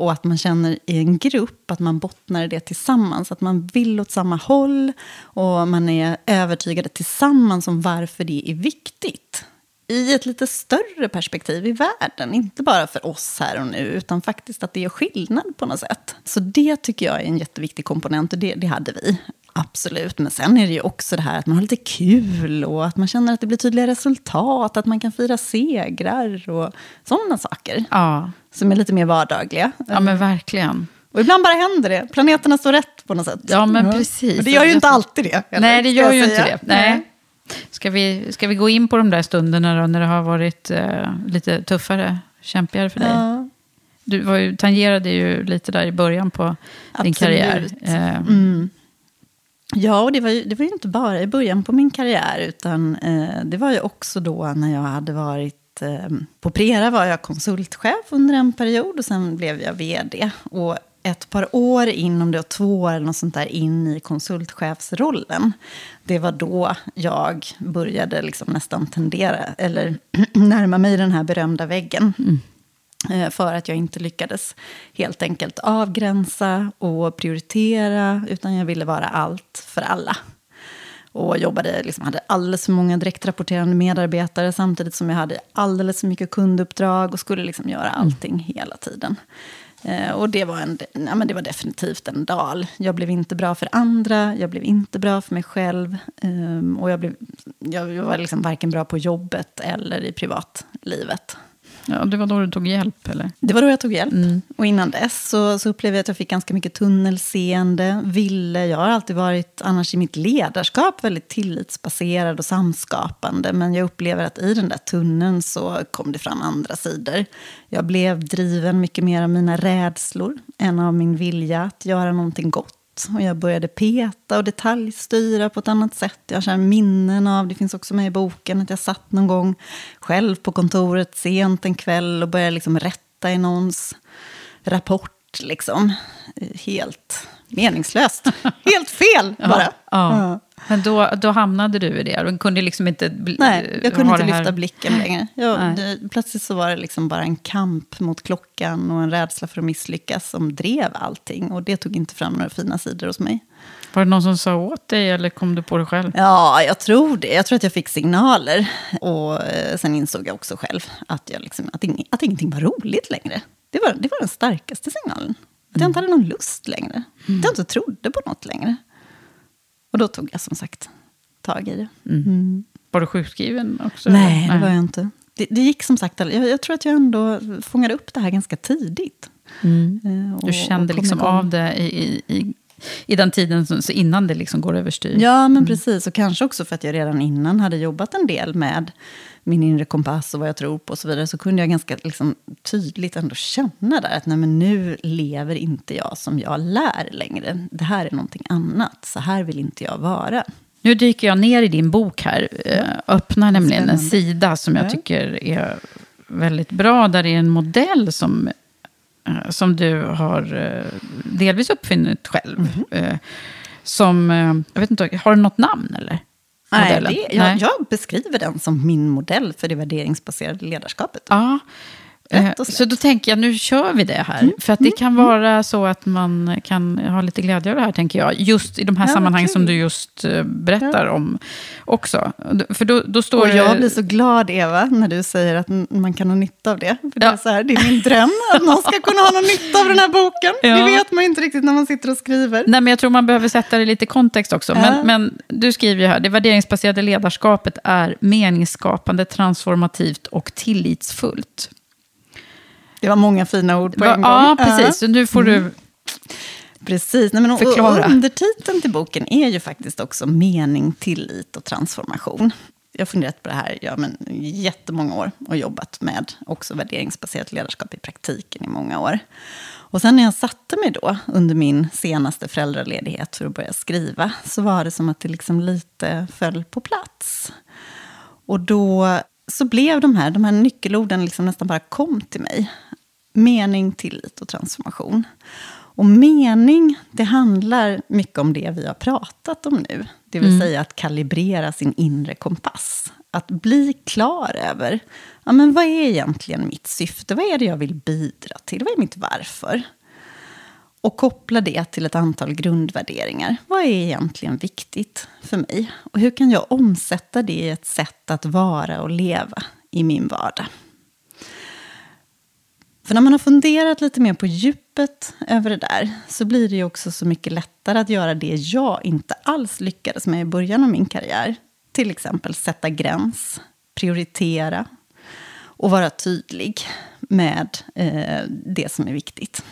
Och att man känner i en grupp att man bottnar i det tillsammans. Att man vill åt samma håll och man är övertygade tillsammans om varför det är viktigt i ett lite större perspektiv i världen. Inte bara för oss här och nu, utan faktiskt att det gör skillnad på något sätt. Så det tycker jag är en jätteviktig komponent och det, det hade vi. Absolut, men sen är det ju också det här att man har lite kul och att man känner att det blir tydliga resultat, att man kan fira segrar och sådana saker. Ja. Som är lite mer vardagliga. ja, men verkligen. Och ibland bara händer det. Planeterna står rätt på något sätt. Ja, men precis. Men det gör ju inte alltid det. eller? Nej, det gör ju inte det. Nej. Ska, vi, ska vi gå in på de där stunderna då, när det har varit eh, lite tuffare, kämpigare för dig? Ja. Du var ju, tangerade ju lite där i början på din Absolut. karriär. Eh, Ja, och det var, ju, det var ju inte bara i början på min karriär, utan eh, det var ju också då när jag hade varit eh, på Prera var jag konsultchef under en period och sen blev jag vd. Och ett par år in, om det var två år eller något sånt där, in i konsultchefsrollen. Det var då jag började liksom nästan tendera, eller [clears throat] närma mig den här berömda väggen. Eh, För att jag inte lyckades helt enkelt avgränsa och prioritera, utan jag ville vara allt för alla. Och jobbade, liksom, hade alldeles för många direktrapporterande medarbetare samtidigt som jag hade alldeles för mycket kunduppdrag och skulle liksom göra allting hela tiden. Eh, och det var, en, ja, men det var definitivt en dal. Jag blev inte bra för andra, jag blev inte bra för mig själv. Ehm, och jag, blev, jag var liksom varken bra på jobbet eller i privatlivet ja, det var då du tog hjälp, eller? Det var då jag tog hjälp. Och innan dess så, så upplevde jag att jag fick ganska mycket tunnelseende. Ville, jag har alltid varit, annars i mitt ledarskap, väldigt tillitsbaserad och samskapande. Men jag upplever att i den där tunneln så kom det fram andra sidor. Jag blev driven mycket mer av mina rädslor än av min vilja att göra någonting gott. Och jag började peta och detaljstyra på ett annat sätt. Jag har minnen av, det finns också med i boken, att jag satt någon gång själv på kontoret sent en kväll och började liksom rätta i någons rapport. Liksom. Helt meningslöst. Helt fel [laughs] bara. Ja, ja. Men då, då hamnade du i det. Du kunde liksom inte Nej, jag kunde inte lyfta blicken längre. Jag, det, plötsligt så var det liksom bara en kamp mot klockan och en rädsla för att misslyckas som drev allting. Och det tog inte fram några fina sidor hos mig. Var det någon som sa åt dig eller kom du på det själv? Ja, jag tror det. Jag tror att jag fick signaler. Och eh, sen insåg jag också själv att, jag liksom, att, ing, att ingenting var roligt längre. Det var, det var den starkaste signalen. Att jag inte hade någon lust längre. Att jag inte trodde på något längre. Och då tog jag som sagt tag i det. Var du sjukskriven också? Nej, eller? det var jag inte. Det, det gick som sagt, jag, jag tror att jag ändå fångade upp det här ganska tidigt. Eh, och- Du kände liksom igång. av det i, i, i, i den tiden, så så innan det liksom går överstyr? Ja, men precis. Och kanske också för att jag redan innan hade jobbat en del med min inre kompass och vad jag tror på och så vidare. Så kunde jag ganska liksom, tydligt ändå känna där att nej, men nu lever inte jag som jag lär längre. Det här är någonting annat. Så här vill inte jag vara. Nu dyker jag ner i din bok här. Eh, öppnar nämligen en Spännande. sida som jag Ja. tycker är väldigt bra. Där det är en modell som, eh, som du har eh, delvis uppfunnit själv. Mhm. Eh, Som, jag vet inte, har den något namn eller? Nej, Modellen? det, jag, jag beskriver den som min modell för det värderingsbaserade ledarskapet. Ja. Eh. Så då tänker jag, nu kör vi det här. Mm, För att det kan vara så att man kan ha lite glädje av det här, tänker jag. Just i de här Ja, sammanhangen kul. som du just eh, berättar om också. För då, då står Och det... jag blir så glad, Eva, när du säger att man kan ha nytta av det. För det, Ja. är så här, det är min dröm att någon ska kunna ha någon nytta av den här boken. Ja. Det vet man inte riktigt när man sitter och skriver. Nej, men jag tror man behöver sätta det lite i kontext också. Ja. Men, men du skriver ju här, det värderingsbaserade ledarskapet är meningsskapande, transformativt och tillitsfullt. Det var många fina ord på Va- en gång. ja, precis. Så nu får du... Precis. Nej, men, och, Förklara. och undertiteln till boken är ju faktiskt också mening, tillit och transformation. Jag har funderat på det här ja, men, jättemånga år och jobbat med också värderingsbaserat ledarskap i praktiken i många år. Och sen när jag satte mig då under min senaste föräldraledighet för att börja skriva så var det som att det liksom lite föll på plats. Och då så blev de här, de här nyckelorden liksom nästan bara kom till mig. Mening, tillit och transformation. Och mening, det handlar mycket om det vi har pratat om nu. Det vill säga att kalibrera sin inre kompass. Att bli klar över, ja, men vad är egentligen mitt syfte? Vad är det jag vill bidra till? Vad är mitt varför? Och koppla det till ett antal grundvärderingar. Vad är egentligen viktigt för mig? Och hur kan jag omsätta det i ett sätt att vara och leva i min vardag. För när man har funderat lite mer på djupet över det där så blir det ju också så mycket lättare att göra det jag inte alls lyckades med i början av min karriär. Till exempel sätta gräns, prioritera och vara tydlig med eh, det som är viktigt.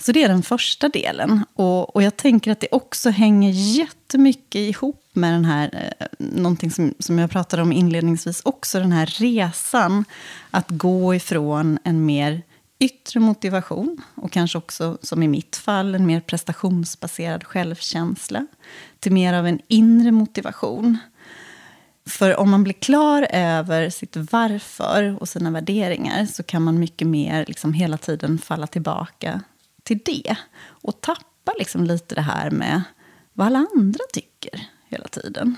Så det är den första delen. Och, och jag tänker att det också hänger jättemycket ihop med den här, eh, någonting som, som jag pratade om inledningsvis också, den här resan att gå ifrån en mer yttre motivation och kanske också, som i mitt fall, en mer prestationsbaserad självkänsla till mer av en inre motivation. För om man blir klar över sitt varför och sina värderingar så kan man mycket mer liksom hela tiden falla tillbaka till det. Och tappa liksom lite det här med vad alla andra tycker hela tiden.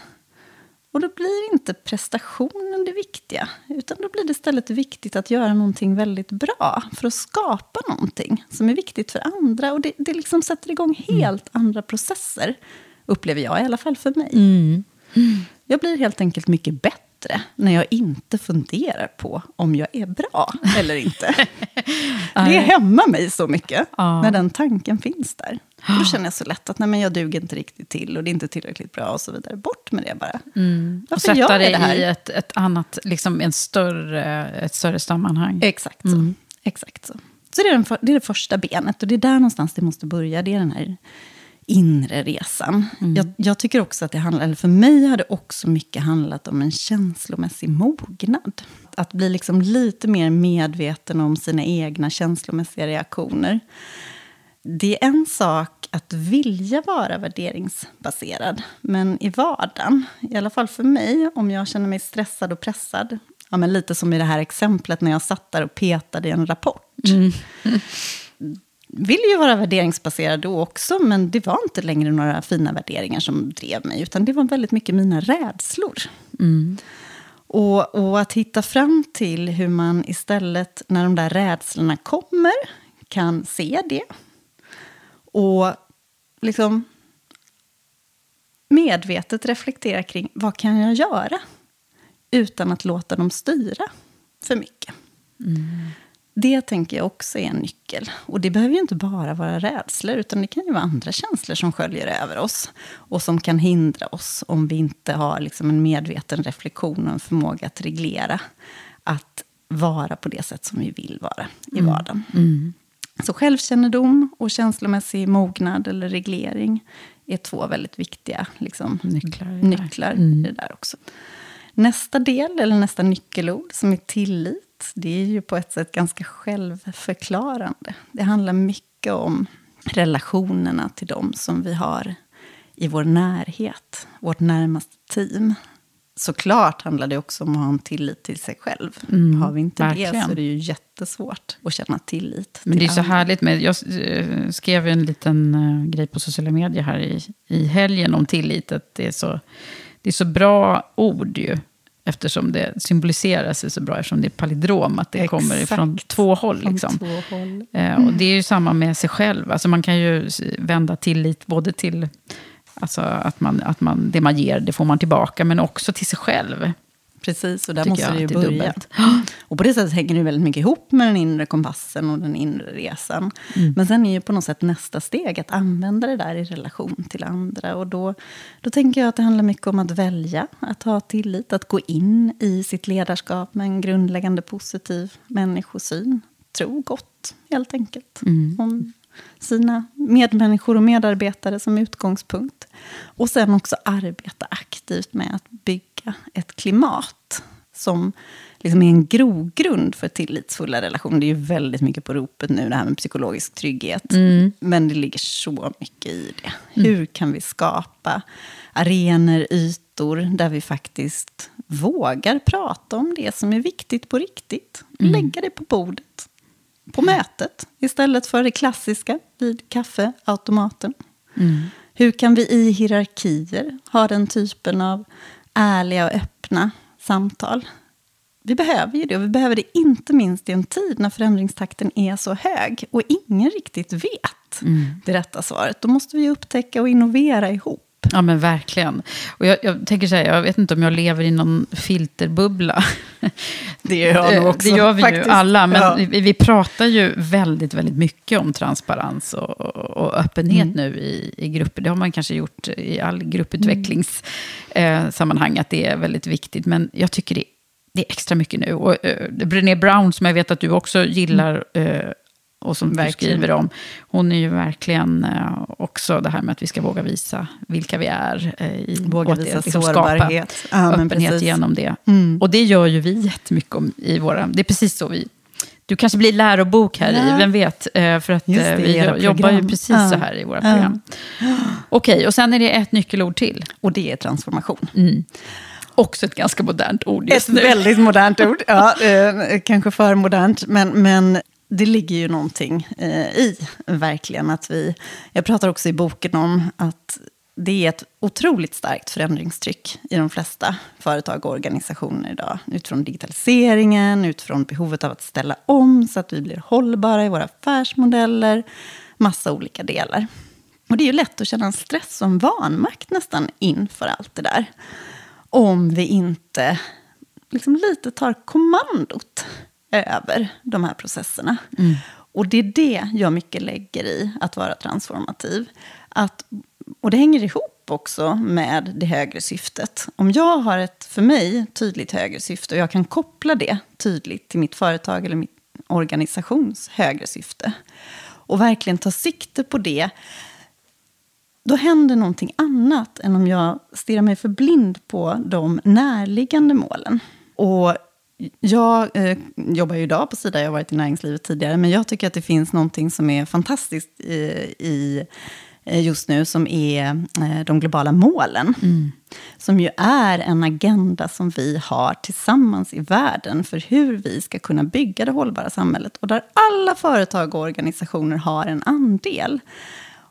Och då blir inte prestationen det viktiga. Utan då blir det istället viktigt att göra någonting väldigt bra. För att skapa någonting som är viktigt för andra. Och det, det liksom sätter igång helt mm. andra processer. Upplever jag, i alla fall för mig. Mm. Jag blir helt enkelt mycket bättre när jag inte funderar på om jag är bra [laughs] eller inte. det hämmar mig så mycket när den tanken finns där. Då känner jag så lätt att nej, men jag duger inte riktigt till och det är inte tillräckligt bra och så vidare. Bort med det bara. Mm. och sätta det, det här? i ett, ett annat, liksom en större, ett större sammanhang. Exakt så. Mm. Exakt så. Så det är, den, det är det första benet och det är där någonstans det måste börja. Det är den här inre resan. Mm. Jag, jag, tycker också att det handlar, eller för mig har det också mycket handlat om en känslomässig mognad. Att bli liksom lite mer medveten om sina egna känslomässiga reaktioner. Det är en sak att vilja vara värderingsbaserad. Men i vardagen, i alla fall för mig, om jag känner mig stressad och pressad. Ja, men lite som i det här exemplet när jag satt där och petade i en rapport. Mm. [laughs] ville ju vara värderingsbaserad då också, men det var inte längre några fina värderingar som drev mig, utan det var väldigt mycket mina rädslor. Mm. Och, och, att hitta fram till hur man istället, när de där rädslorna kommer, kan se det. Och liksom medvetet reflektera kring vad kan jag göra utan att låta dem styra för mycket. Mm. Det tänker jag också är en nyckel. Och det behöver ju inte bara vara rädslor, utan det kan ju vara andra känslor som sköljer över oss. Och som kan hindra oss om vi inte har liksom en medveten reflektion och en förmåga att reglera. Att vara på det sätt som vi vill vara i mm. vardagen. Mm. Så självkännedom och känslomässig mognad eller reglering är två väldigt viktiga liksom, nycklar, nycklar mm. i det där också. Nästa del, eller nästa nyckelord, som är tillit det är ju på ett sätt ganska självförklarande. Det handlar mycket om relationerna till de som vi har i vår närhet, vårt närmaste team. Såklart handlar det också om att ha en tillit till sig själv. Mm, har vi inte verkligen. det så är det ju jättesvårt att känna tillit. Men det är andra. så härligt med, jag eh, skrev en liten uh, grej på sociala medier här i, i helgen om tillit. Att det, är så, det är så bra ord ju. Eftersom det symboliserar sig så bra, eftersom det är palindrom, att det Exakt. kommer från två håll. Liksom. Två håll. Mm. och det är ju samma med sig själv. Alltså man kan ju vända tillit både till alltså att, man, att man, det man ger, det får man tillbaka, men också till sig själv. Precis, och där måste det ju börja. [gasps] Och på det sättet hänger det väldigt mycket ihop med den inre kompassen och den inre resan. Mm. Men sen är ju på något sätt nästa steg att använda det där i relation till andra. Och då, då tänker jag att det handlar mycket om att välja, att ha tillit, att gå in i sitt ledarskap med en grundläggande positiv människosyn. Tro gott, helt enkelt. Mm. Om sina medmänniskor och medarbetare som utgångspunkt. Och sen också arbeta aktivt med att bygga ett klimat som liksom är en grogrund för tillitsfulla relationer. Det är ju väldigt mycket på ropet nu, det här med psykologisk trygghet. Mm. Men det ligger så mycket i det. Mm. Hur kan vi skapa arenor, ytor, där vi faktiskt vågar prata om det som är viktigt på riktigt? Mm. Lägga det på bordet, på mötet, istället för det klassiska vid kaffeautomaten. Mm. Hur kan vi i hierarkier ha den typen av ärliga och öppna samtal. Vi behöver ju det, och vi behöver det inte minst i en tid när förändringstakten är så hög och ingen riktigt vet mm. det rätta svaret. Då måste vi upptäcka och innovera ihop. Ja, men verkligen. Och jag, jag tänker så här, jag vet inte om jag lever i någon filterbubbla. [laughs] Det gör jag nog också. Det gör vi faktiskt. ju alla. Men Ja. vi, vi pratar ju väldigt, väldigt mycket om transparens och, och öppenhet Mm. nu i, i grupper. Det har man kanske gjort i all grupputvecklingssammanhang, eh, sammanhang, att det är väldigt viktigt. Men jag tycker det, det är extra mycket nu. Och, eh, Brené Brown, som jag vet att du också gillar, eh, och som du skriver om. Hon är ju verkligen eh, också det här med att vi ska våga visa vilka vi är. Eh, i, Våga visa liksom sårbarhet. Ja, men öppenhet precis. genom det. Mm. Och det gör ju vi jättemycket om i våra... Det är precis så vi... Du kanske blir lärobok här Ja. i, vem vet? Eh, För att det, vi jobbar ju precis Ja. så här i våra Ja. program. Okej, och sen är det ett nyckelord till. Och det är transformation. Också ett ganska modernt ord just Ett nu. väldigt modernt ord. Ja, eh, kanske för modernt. Men, men det ligger ju någonting eh, i, verkligen. Att vi, jag pratar också i boken om att det är ett otroligt starkt förändringstryck i de flesta företag och organisationer idag. Utifrån digitaliseringen, utifrån behovet av att ställa om så att vi blir hållbara i våra affärsmodeller. Massa olika delar. Och det är ju lätt att känna en stress och en vanmakt nästan inför allt det där. Om vi inte liksom lite tar kommandot över de här processerna. Och det är det jag mycket lägger i att vara transformativ. Att, och det hänger ihop också med det högre syftet. Om jag har ett, för mig, tydligt högre syfte och jag kan koppla det tydligt till mitt företag eller mitt organisations högre syfte och verkligen ta sikte på det då händer någonting annat än om jag stirrar mig för blind på de närliggande målen. Och jag eh, jobbar ju idag på Sida, jag har varit i näringslivet tidigare, men jag tycker att det finns någonting som är fantastiskt i, i eh, just nu, som är eh, de globala målen. Som ju är en agenda som vi har tillsammans i världen för hur vi ska kunna bygga det hållbara samhället. Och där alla företag och organisationer har en andel.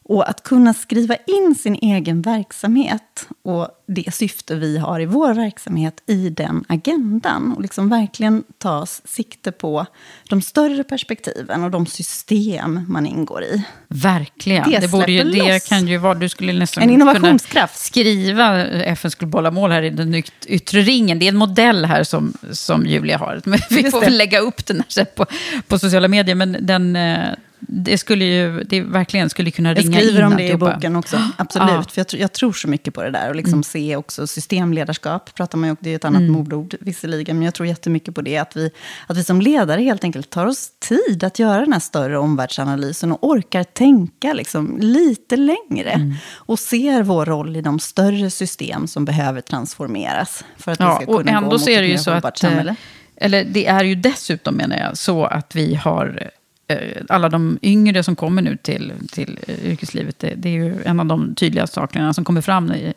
Och att kunna skriva in sin egen verksamhet och det syfte vi har i vår verksamhet i den agendan. Och liksom verkligen ta sikte på de större perspektiven och de system man ingår i. Verkligen. Det Det, borde ju, det kan ju vara... Du skulle nästan En innovationskraft. kunna skriva FNs globala mål här i den yt- yttre ringen. Det är en modell här som, som Julia har. Men [laughs] vi Just får det. väl lägga upp den här på, på sociala medier. Men den, eh, det skulle ju det verkligen skulle kunna Jag ringa skriver in om det i boken också, [gasps] absolut. Ja. För jag, jag tror så mycket på det där. Och liksom se också systemledarskap, pratar man ju, det är ett annat modord visserligen. Men jag tror jättemycket på det. Att vi, att vi som ledare helt enkelt tar oss tid att göra den här större omvärldsanalysen. Och orkar tänka liksom lite längre. Och ser vår roll i de större system som behöver transformeras. För att vi Ja, ska kunna och gå ändå mot så är ett det ju mer så hållbart att... eh, samhälle. Eller det är ju dessutom, menar jag, så att vi har... eh, Alla de yngre som kommer nu till, till eh, yrkeslivet, det, det är ju en av de tydliga sakerna som kommer fram i,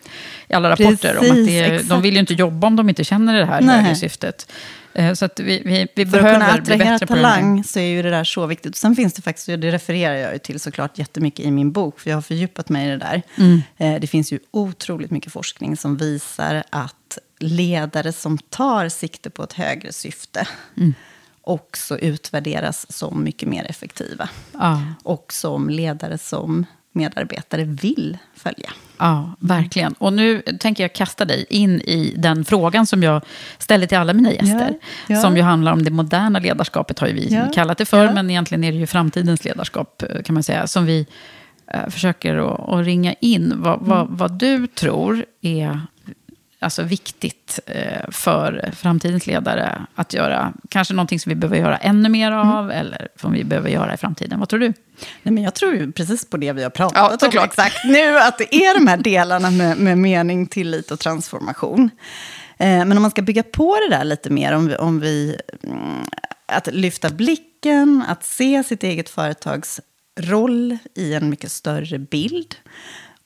i alla rapporter. om att Precis, det, de vill ju inte jobba om de inte känner det här Nej. högre syftet. Eh, Så att vi, vi, vi För att kunna behöver attrahera talang så är ju det där så viktigt. Sen finns det faktiskt, och det refererar jag ju till såklart jättemycket i min bok, för jag har fördjupat mig i det där. Mm. Det finns ju otroligt mycket forskning som visar att ledare som tar sikte på ett högre syfte Mm. Också utvärderas som mycket mer effektiva. Ja. Och som ledare som medarbetare vill följa. Ja, verkligen. Och nu tänker jag kasta dig in i den frågan som jag ställer till alla mina gäster. Ja, ja. Som ju handlar om det moderna ledarskapet, har ju vi Ja, kallat det för. Men egentligen är det ju framtidens ledarskap, eh, kan man säga. Som vi eh, försöker att ringa in. Vad, Mm. vad, vad du tror är alltså, viktigt eh, för framtidens ledare att göra. Kanske någonting som vi behöver göra ännu mer Mm. av. Eller som vi behöver göra i framtiden. Vad tror du? Nej, men jag tror ju precis på det vi har Ja, pratat om såklart. exakt nu, att det är de här [laughs] delarna med, med mening, tillit och transformation. Eh, men om man ska bygga på det där lite mer, om vi, om vi mm, att lyfta blicken, att se sitt eget företags roll i en mycket större bild.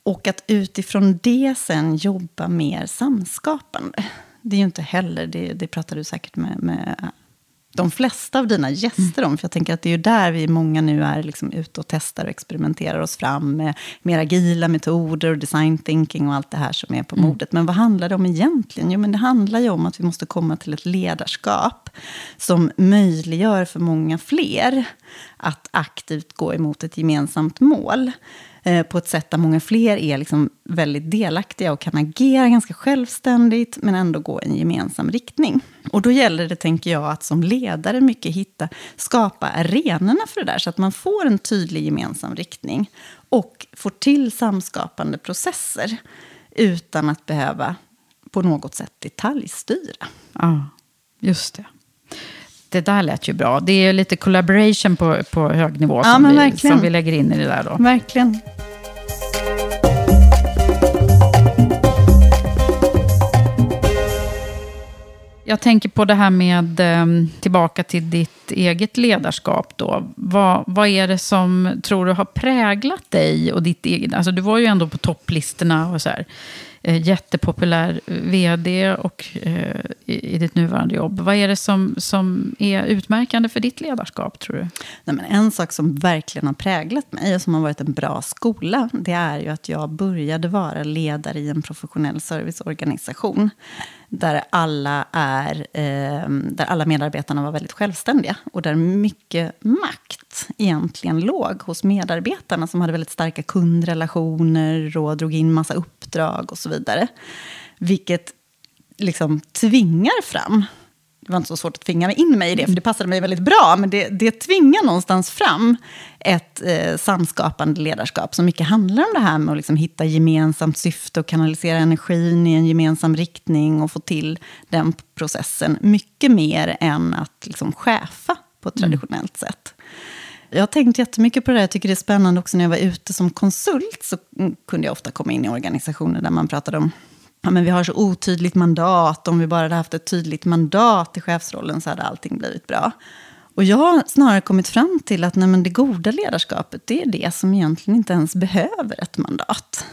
Och att utifrån det sen jobba mer samskapande. Det är ju inte heller, det, det pratar du säkert med, med de flesta av dina gäster om. För jag tänker att det är ju där vi många nu är liksom ute och testar och experimenterar oss fram med mer agila metoder och design thinking och allt det här som är på modet. Men vad handlar det om egentligen? Jo, men det handlar ju om att vi måste komma till ett ledarskap som möjliggör för många fler att aktivt gå emot ett gemensamt mål. Eh, på ett sätt där många fler är liksom väldigt delaktiga och kan agera ganska självständigt, men ändå gå i en gemensam riktning. Och då gäller det, tänker jag, att som ledare mycket hitta, skapa arenorna för det där, så att man får en tydlig gemensam riktning och får till samskapande processer utan att behöva på något sätt detaljstyra. Ja, just det. Det där lät ju bra. Det är lite collaboration på, på hög nivå Ja, som, vi, verkligen. som vi lägger in i det där. Då. Verkligen. Jag tänker på det här med, ehm, tillbaka till ditt eget ledarskap då. Vad, vad är det som tror du har präglat dig och ditt eget? Alltså du var ju ändå på topplistorna och så här. Eh, jättepopulär vd och eh, i, i ditt nuvarande jobb. Vad är det som, som är utmärkande för ditt ledarskap tror du? Nej, men en sak som verkligen har präglat mig och som har varit en bra skola, det är ju att jag började vara ledare i en professionell serviceorganisation. Där alla, är, eh, där alla medarbetarna var väldigt självständiga. Och där mycket makt egentligen låg hos medarbetarna som hade väldigt starka kundrelationer och drog in massa uppdrag och så vidare. Vilket liksom tvingar fram det var inte så svårt att tvinga in mig i det, för det passade mig väldigt bra. Men det, det tvingar någonstans fram ett eh, samskapande ledarskap som mycket handlar om det här med att liksom hitta gemensamt syfte och kanalisera energin i en gemensam riktning och få till den processen. Mycket mer än att liksom chefa på ett traditionellt sätt. Jag har tänkt jättemycket på det där. Jag tycker det är spännande också när jag var ute som konsult. Så mm, kunde jag ofta komma in i organisationer där man pratade om ja, men vi har så otydligt mandat. Om vi bara hade haft ett tydligt mandat i chefsrollen så hade allting blivit bra. Och jag har snarare kommit fram till att nej, men det goda ledarskapet det är det som egentligen inte ens behöver ett mandat.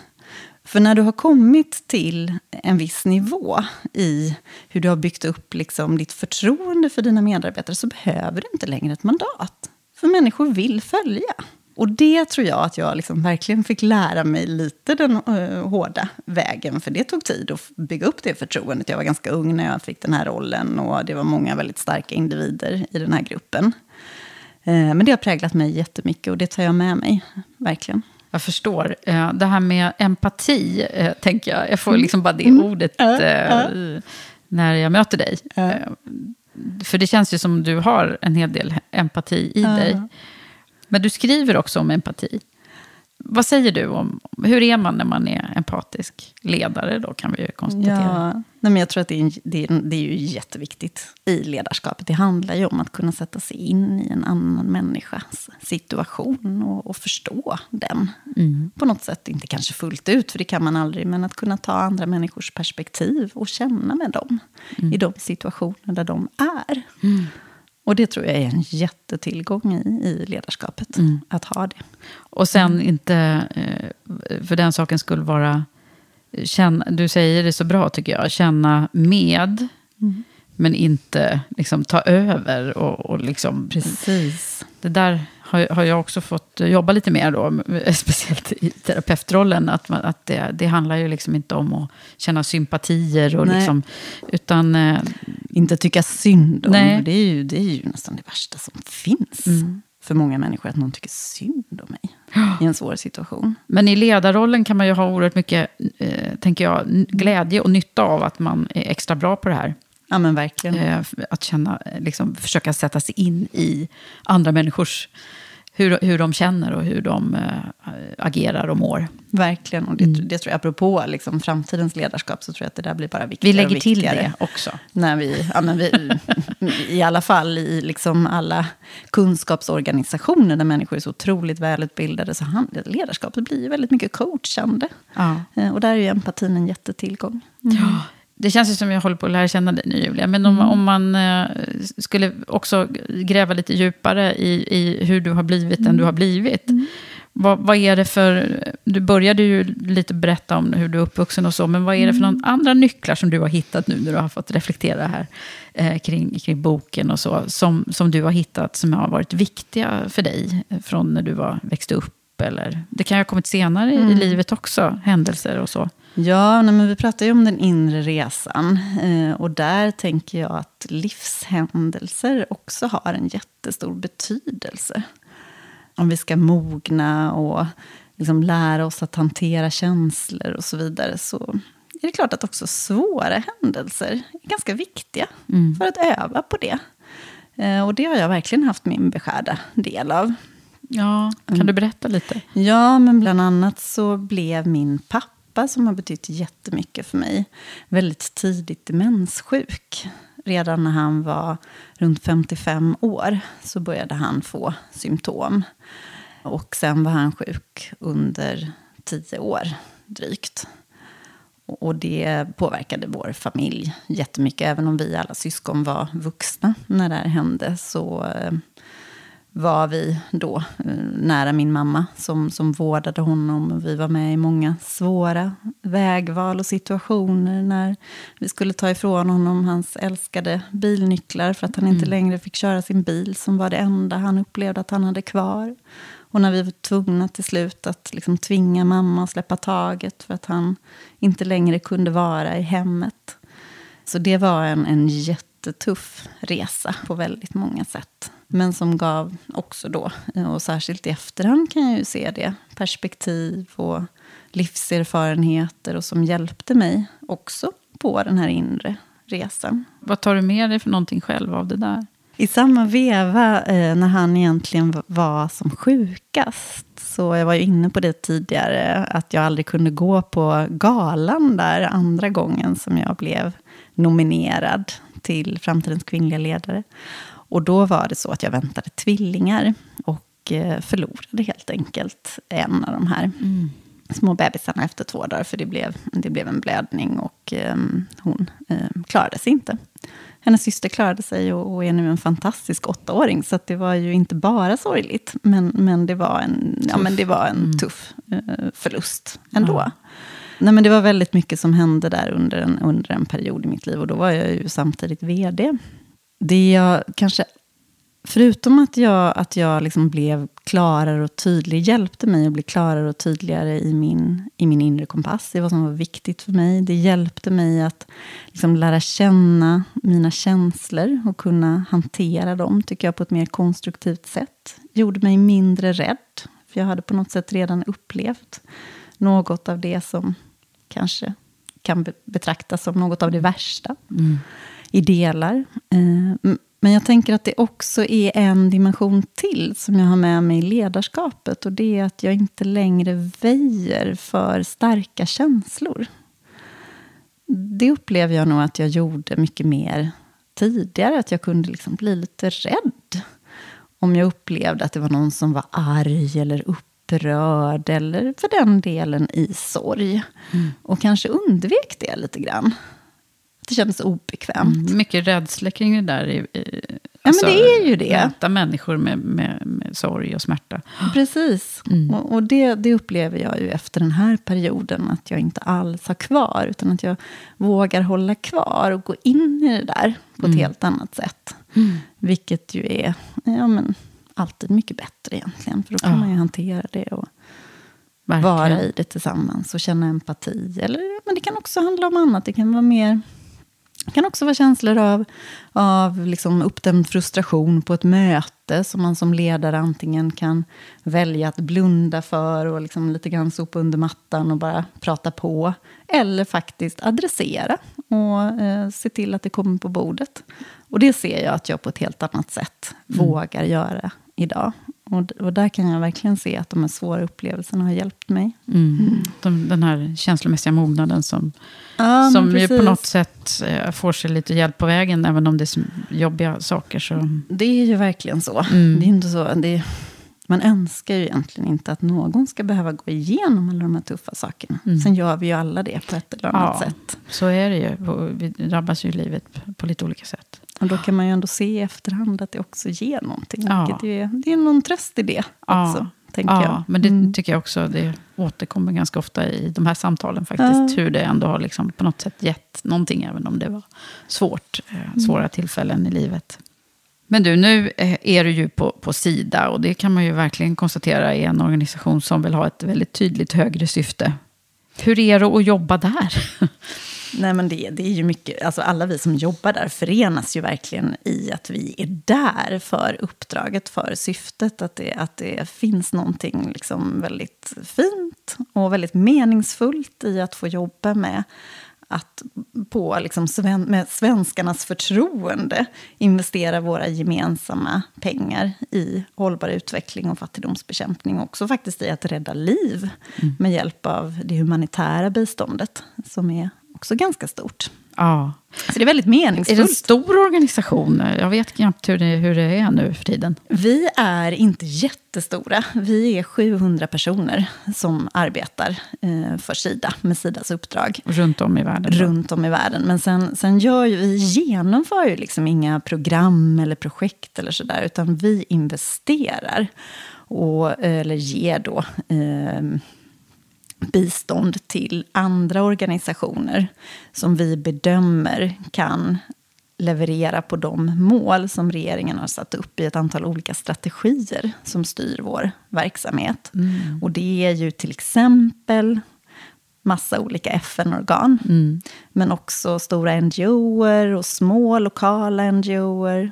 För när du har kommit till en viss nivå i hur du har byggt upp liksom ditt förtroende för dina medarbetare så behöver du inte längre ett mandat. För människor vill följa. Och det tror jag att jag liksom verkligen fick lära mig lite den uh, hårda vägen. För det tog tid att bygga upp det förtroendet. Jag var ganska ung när jag fick den här rollen och det var många väldigt starka individer i den här gruppen. Uh, men det har präglat mig jättemycket och det tar jag med mig, verkligen. Jag förstår. Eh, Det här med empati, tänker jag. Jag får liksom bara det Mm. ordet när jag möter dig. För det känns ju som du har en hel del empati i dig. Men du skriver också om empati. Vad säger du om, hur är man när man är empatisk ledare då, kan vi ju konstatera. Ja, nej men jag tror att det är, det, är, det är ju jätteviktigt i ledarskapet. Det handlar ju om att kunna sätta sig in i en annan människas situation och, och förstå den. På något sätt, inte kanske fullt ut, för det kan man aldrig, men att kunna ta andra människors perspektiv och känna med dem i de situationer där de är. Och det tror jag är en jättetillgång i, i ledarskapet, att ha det. Och sen inte, eh, för den saken skulle vara, känna, du säger det så bra tycker jag, känna med, men inte liksom ta över. Och, och liksom, Precis. Det där har, har jag också fått jobba lite mer då, [laughs] speciellt i terapeutrollen. Att, man, att det, det handlar ju liksom inte om att känna sympatier, och Nej. liksom, utan eh, Inte tycka synd om. Nej. Det är, ju, det är ju nästan det värsta som finns. För många människor, att någon tycker synd om mig. [gasps] I en svår situation. Men i ledarrollen kan man ju ha oerhört mycket, eh, tänker jag, glädje och nytta av att man är extra bra på det här. Ja men verkligen. Eh, att känna, liksom, försöka sätta sig in i andra människors, hur, hur de känner och hur de eh, agerar och mår. Verkligen. Och det, det tror jag, apropå liksom, framtidens ledarskap, så tror jag att det där blir bara viktigare Vi lägger och till viktigare. det också. När vi, ja, men vi, I alla fall i liksom alla kunskapsorganisationer där människor är så otroligt välutbildade, så handlar ledarskapet blir ju väldigt mycket coachande. Ja. Eh, Och där är ju empatin en jättetillgång. Ja. Det känns ju som jag håller på att lära känna dig nu, Julia. Men om, om man eh, skulle också gräva lite djupare i, i hur du har blivit den du har blivit. Vad, vad är det för... Du började ju lite berätta om hur du är uppvuxen och så. Men vad är det för någon andra nycklar som du har hittat nu när du har fått reflektera här eh, kring, kring boken och så. Som, som du har hittat som har varit viktiga för dig från när du var, växte upp. Eller, det kan ju ha kommit senare i livet också, händelser och så. Ja, men vi pratar ju om den inre resan. Eh, och där tänker jag att livshändelser också har en jättestor betydelse. Om vi ska mogna och liksom lära oss att hantera känslor och så vidare, så är det klart att också svåra händelser är ganska viktiga Mm. för att öva på det. Eh, Och det har jag verkligen haft min beskärda del av. Ja, kan Mm. du berätta lite? Ja, men bland annat så blev min pappa, som har betytt jättemycket för mig, väldigt tidigt demenssjuk. Redan när han var runt 55 år så började han få symptom. Och sen var han sjuk under 10 år drygt. Och det påverkade vår familj jättemycket. Även om vi alla syskon var vuxna när det här hände så eh, var vi då eh, nära min mamma som, som vårdade honom. Vi var med i många svåra vägval och situationer när vi skulle ta ifrån honom hans älskade bilnycklar för att han inte längre fick köra sin bil som var det enda han upplevde att han hade kvar. Och när vi var tvungna till slut att liksom tvinga mamma att släppa taget för att han inte längre kunde vara i hemmet. Så det var en, en jättetuff resa på väldigt många sätt. Men som gav också då, och särskilt i efterhand kan jag ju se det, perspektiv och livserfarenheter och som hjälpte mig också på den här inre resan. Vad tar du med dig för någonting själv av det där? I samma veva, eh, när han egentligen var som sjukast, så jag var ju inne på det tidigare, att jag aldrig kunde gå på galan där andra gången som jag blev nominerad till Framtidens kvinnliga ledare. Och då var det så att jag väntade tvillingar och eh, förlorade helt enkelt en av de här små bebisarna efter två dagar, för det blev, det blev en blödning och eh, hon eh, klarade sig inte. Hennes syster klarade sig och, och är nu en fantastisk åttaåring, så att det var ju inte bara sorgligt, men, men det var en, ja, men det var en tuff eh, förlust ändå. Nej, men det var väldigt mycket som hände där under en, under en period i mitt liv, och då var jag ju samtidigt vd. Det jag kanske Förutom att jag, att jag liksom blev klarare och tydlig, hjälpte mig att bli klarare och tydligare i min, i min inre kompass, i vad som var viktigt för mig. Det hjälpte mig att liksom lära känna mina känslor och kunna hantera dem, tycker jag, på ett mer konstruktivt sätt. Gjorde mig mindre rädd, för jag hade på något sätt redan upplevt något av det som kanske kan betraktas som något av det värsta mm i delar. Eh, Men jag tänker att det också är en dimension till som jag har med mig i ledarskapet. Och det är att jag inte längre väjer för starka känslor. Det upplever jag nog att jag gjorde mycket mer tidigare. Att jag kunde liksom bli lite rädd. Om jag upplevde att det var någon som var arg eller upprörd. Eller för den delen i sorg. Och kanske undvek det lite grann. Det kändes obekvämt. Mm, mycket rädsla kring det där. i- i- Ja, men det är ju det. Möta människor med, med, med sorg och smärta. Precis. Mm. Och, och det, det upplever jag ju efter den här perioden. Att jag inte alls har kvar. Utan att jag vågar hålla kvar och gå in i det där på Mm. ett helt annat sätt. Vilket ju är ja, men, alltid mycket bättre egentligen. För då kan Ja. man ju hantera det och Verkligen. vara i det tillsammans och känna empati. Eller, men det kan också handla om annat. Det kan vara mer... Det kan också vara känslor av, av liksom uppdämd frustration på ett möte som man som ledare antingen kan välja att blunda för och liksom lite grann sopa under mattan och bara prata på. Eller faktiskt adressera och eh, se till att det kommer på bordet. Och det ser jag att jag på ett helt annat sätt vågar göra idag. Och, och där kan jag verkligen se att de här svåra upplevelserna har hjälpt mig. Mm. De, den här känslomässiga mognaden som, Ja, som ju på något sätt eh, får sig lite hjälp på vägen. Även om det är jobbiga saker. Så. Det är ju verkligen så. Mm. Det är inte så det är, man önskar ju egentligen inte att någon ska behöva gå igenom alla de här tuffa sakerna. Sen gör vi ju alla det på ett eller annat Mm. Ja, sätt. så är det ju. Vi drabbas ju i livet på lite olika sätt. Och då kan man ju ändå se i efterhand att det också ger någonting. Ja. Ju är, det är någon tröst i det Ja. också, tänker ja, jag. men det Mm. tycker jag också. Det återkommer ganska ofta i de här samtalen faktiskt. Hur det ändå har liksom på något sätt gett någonting. Även om det var svårt, Mm. eh, svåra tillfällen i livet. Men du, nu eh, är du ju på, på Sida. Och det kan man ju verkligen konstatera är en organisation som vill ha ett väldigt tydligt högre syfte. Hur är det att jobba där? [laughs] Nej, men det, det är ju mycket, alltså alla vi som jobbar där förenas ju verkligen i att vi är där för uppdraget, för syftet. Att det, att det finns någonting liksom väldigt fint och väldigt meningsfullt i att få jobba med att på liksom sven, med svenskarnas förtroende investera våra gemensamma pengar i hållbar utveckling och fattigdomsbekämpning. Också faktiskt i att rädda liv mm. med hjälp av det humanitära biståndet som är också ganska stort. Ja. Så det är väldigt meningsfullt. Är det en stor organisation? Jag vet knappt hur det, hur det är nu för tiden. Vi är inte jättestora. Vi är 700 personer som arbetar eh, för Sida, med Sidas uppdrag. Runt om i världen? Runt om i världen. Men sen, sen gör ju, vi genomför ju liksom inga program eller projekt eller sådär, utan vi investerar. Och, eller ger då eh, bistånd till andra organisationer som vi bedömer kan leverera på de mål som regeringen har satt upp i ett antal olika strategier som styr vår verksamhet. Mm. Och det är ju till exempel massa olika FN-organ, mm. men också stora NGOer och små lokala NGOer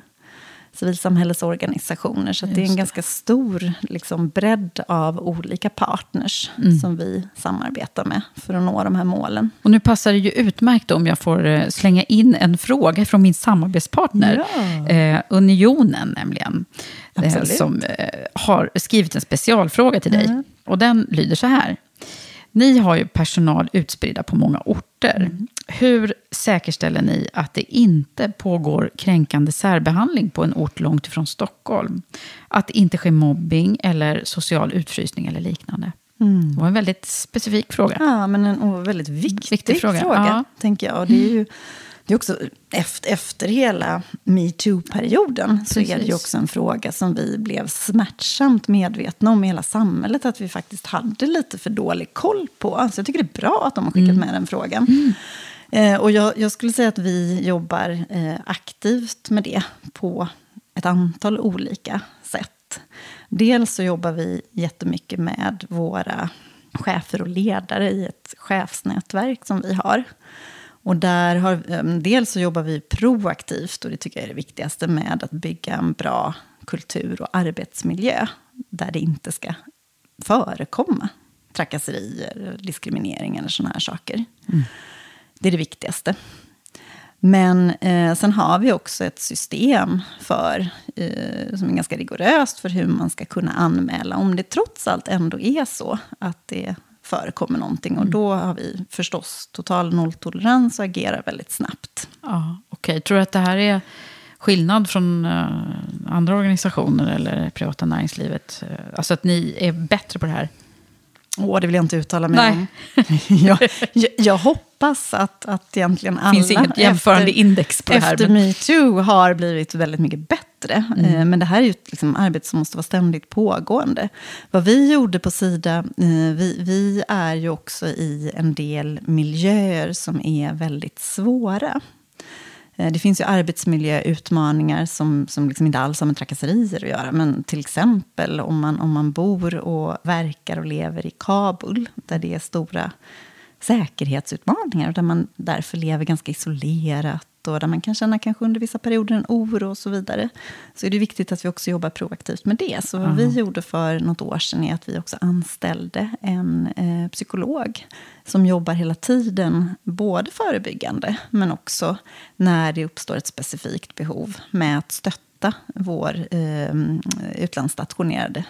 civilsamhällesorganisationer. Så det är en ganska stor liksom, bredd av olika partners mm. som vi samarbetar med för att nå de här målen. Och nu passar det ju utmärkt om jag får eh, slänga in en fråga från min samarbetspartner, ja. eh, Unionen nämligen. Eh, som eh, har skrivit en specialfråga till dig. Mm. Och den lyder så här. Ni har ju personal utspridda på många orter. Mm. Hur säkerställer ni att det inte pågår kränkande särbehandling på en ort långt ifrån Stockholm? Att det inte sker mobbing eller social utfrysning eller liknande? Mm. Det var en väldigt specifik fråga. Ja, men en väldigt viktig, viktig fråga, fråga ja. tänker jag. Och det är ju det är också efter, efter hela metoo-perioden så är det ju också en fråga som vi blev smärtsamt medvetna om i hela samhället att vi faktiskt hade lite för dålig koll på. Så jag tycker det är bra att de har skickat mm. med den frågan. Mm. Eh, och jag, jag, skulle säga att vi jobbar eh, aktivt med det på ett antal olika sätt. Dels så jobbar vi jättemycket med våra chefer och ledare i ett chefsnätverk som vi har. Och där har, eh, dels så jobbar vi proaktivt, och det tycker jag är det viktigaste, med att bygga en bra kultur och arbetsmiljö där det inte ska förekomma trakasserier, diskriminering eller sådana här saker. Mm. Det är det viktigaste. Men eh, sen har vi också ett system för, eh, som är ganska rigoröst för hur man ska kunna anmäla om det trots allt ändå är så att det förekommer någonting. Och mm. då har vi förstås total nolltolerans och agerar väldigt snabbt. Ja, Okej, okay. tror du att det här är skillnad från uh, andra organisationer eller privata näringslivet? Alltså att ni är bättre på det här? Åh, det vill jag inte uttala mig Nej. om. [laughs] jag, jag, jag, hoppas att, att egentligen alla... Det finns inget jämförande efter, index på det här. Efter men... metoo har blivit väldigt mycket bättre. Mm. Eh, men det här är ju ett liksom, arbete som måste vara ständigt pågående. Vad vi gjorde på Sida, eh, vi, vi är ju också i en del miljöer som är väldigt svåra. Eh, det finns ju arbetsmiljöutmaningar som, som liksom inte alls har med trakasserier att göra. Men till exempel om man, om man bor och verkar och lever i Kabul, där det är stora säkerhetsutmaningar och där man därför lever ganska isolerat och där man kan känna kanske under vissa perioder en oro och så vidare. Så är det viktigt att vi också jobbar proaktivt med det. Så vad mm. vi gjorde för något år sedan är att vi också anställde en eh, psykolog som jobbar hela tiden, både förebyggande men också när det uppstår ett specifikt behov med att stötta vår eh, utlandsstationerade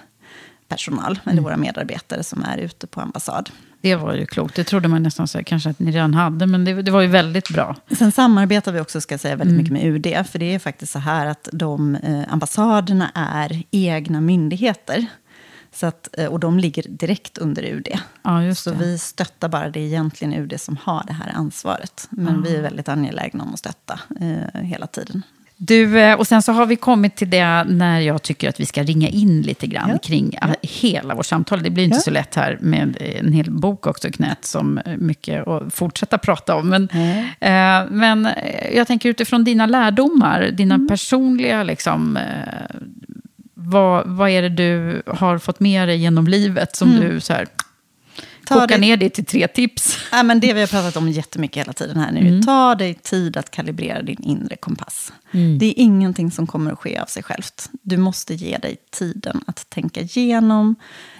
personal, mm. eller våra medarbetare som är ute på ambassad. Det var ju klokt. Det trodde man nästan så kanske att ni redan hade, men det, det, var ju väldigt bra. Sen samarbetar vi också, ska säga, väldigt mm. mycket med UD. För det är faktiskt så här att de eh, ambassaderna är egna myndigheter. Så att, eh, och de ligger direkt under UD. Ja, så vi stöttar bara, det är egentligen UD som har det här ansvaret. Men ja. vi är väldigt angelägna om att stötta eh, hela tiden. Du, eh, och sen så har vi kommit till det när jag tycker att vi ska ringa in lite grann ja. kring ja. hela vårt samtal. Det blir inte ja. så lätt här med en hel bok också i knät som mycket att fortsätta prata om. Men, eh, men eh, jag tänker utifrån dina lärdomar, dina mm. personliga, liksom, eh, vad, vad är det du har fått med dig genom livet som mm. du så här, koka det... ner det till tre tips. Ja, men det vi har pratat om jättemycket hela tiden här nu. Mm. Ta dig tid att kalibrera din inre kompass. Mm. Det är ingenting som kommer att ske av sig självt. Du måste ge dig tiden att tänka igenom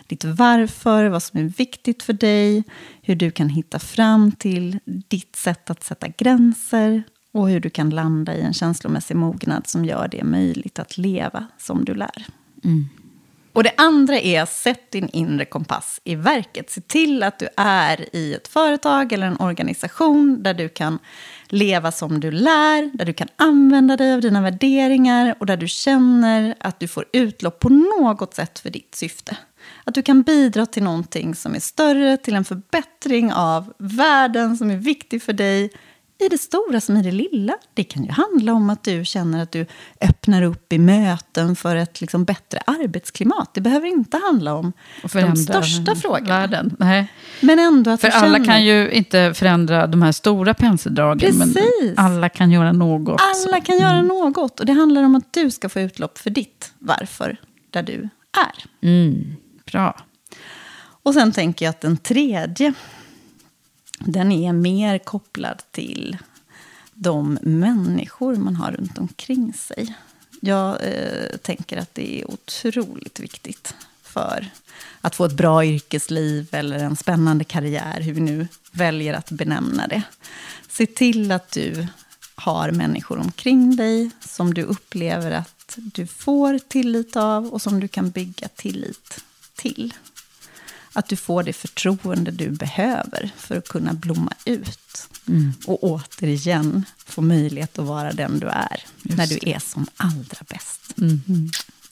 ditt varför, vad som är viktigt för dig, hur du kan hitta fram till ditt sätt att sätta gränser och hur du kan landa i en känslomässig mognad som gör det möjligt att leva som du lär. Mm. Och det andra är, sätt din inre kompass i verket. Se till att du är i ett företag eller en organisation där du kan leva som du lär, där du kan använda dig av dina värderingar och där du känner att du får utlopp på något sätt för ditt syfte. Att du kan bidra till någonting som är större, till en förbättring av världen som är viktig för dig, i det stora som i det lilla. Det kan ju handla om att du känner att du öppnar upp i möten för ett liksom bättre arbetsklimat. Det behöver inte handla om de största frågorna. Världen. Nej. Men ändå att för alla känner... kan ju inte förändra de här stora penseldragen. Precis. Men alla kan göra något. Alla kan mm. göra något. Och det handlar om att du ska få utlopp för ditt varför där du är. Mm. Bra. Och sen tänker jag att den tredje den är mer kopplad till de människor man har runt omkring sig. Jag eh, tänker att det är otroligt viktigt för att få ett bra yrkesliv eller en spännande karriär, hur vi nu väljer att benämna det. Se till att du har människor omkring dig som du upplever att du får tillit av och som du kan bygga tillit till. Att du får det förtroende du behöver för att kunna blomma ut. Mm. Och återigen få möjlighet att vara den du är. Just när du är som allra bäst. Mm.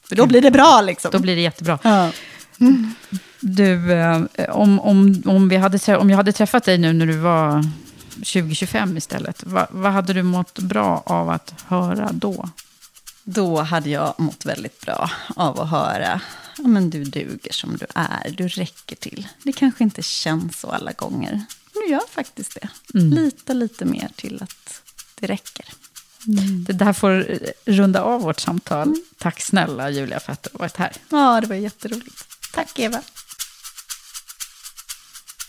För då blir det bra liksom. Då blir det jättebra. Ja. Mm. Du, eh, om, om, om, vi hade, om jag hade träffat dig nu när du var 2025 istället, vad, vad hade du mått bra av att höra då? Då hade jag mått väldigt bra av att höra ja, men du duger som du är, du räcker till. Det kanske inte känns så alla gånger, du gör faktiskt det. Mm. Lita lite mer till att det räcker. Mm. Det där får runda av vårt samtal. Mm. Tack snälla Julia för att du varit här. Ja, det var jätteroligt. Tack Eva.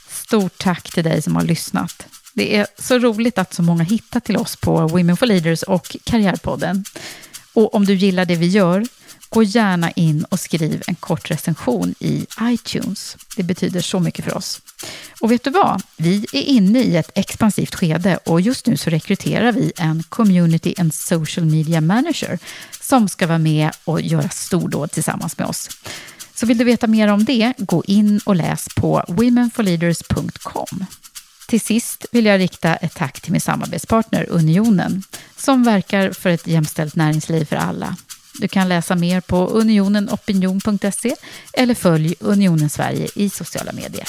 Stort tack till dig som har lyssnat. Det är så roligt att så många hittar till oss på Women for Leaders och Karriärpodden. Och om du gillar det vi gör, gå gärna in och skriv en kort recension i iTunes. Det betyder så mycket för oss. Och vet du vad? Vi är inne i ett expansivt skede och just nu så rekryterar vi en Community and Social Media Manager som ska vara med och göra stordåd tillsammans med oss. Så vill du veta mer om det, gå in och läs på womenforleaders.com. Till sist vill jag rikta ett tack till min samarbetspartner Unionen som verkar för ett jämställt näringsliv för alla. Du kan läsa mer på unionenopinion.se eller följ Unionen Sverige i sociala medier.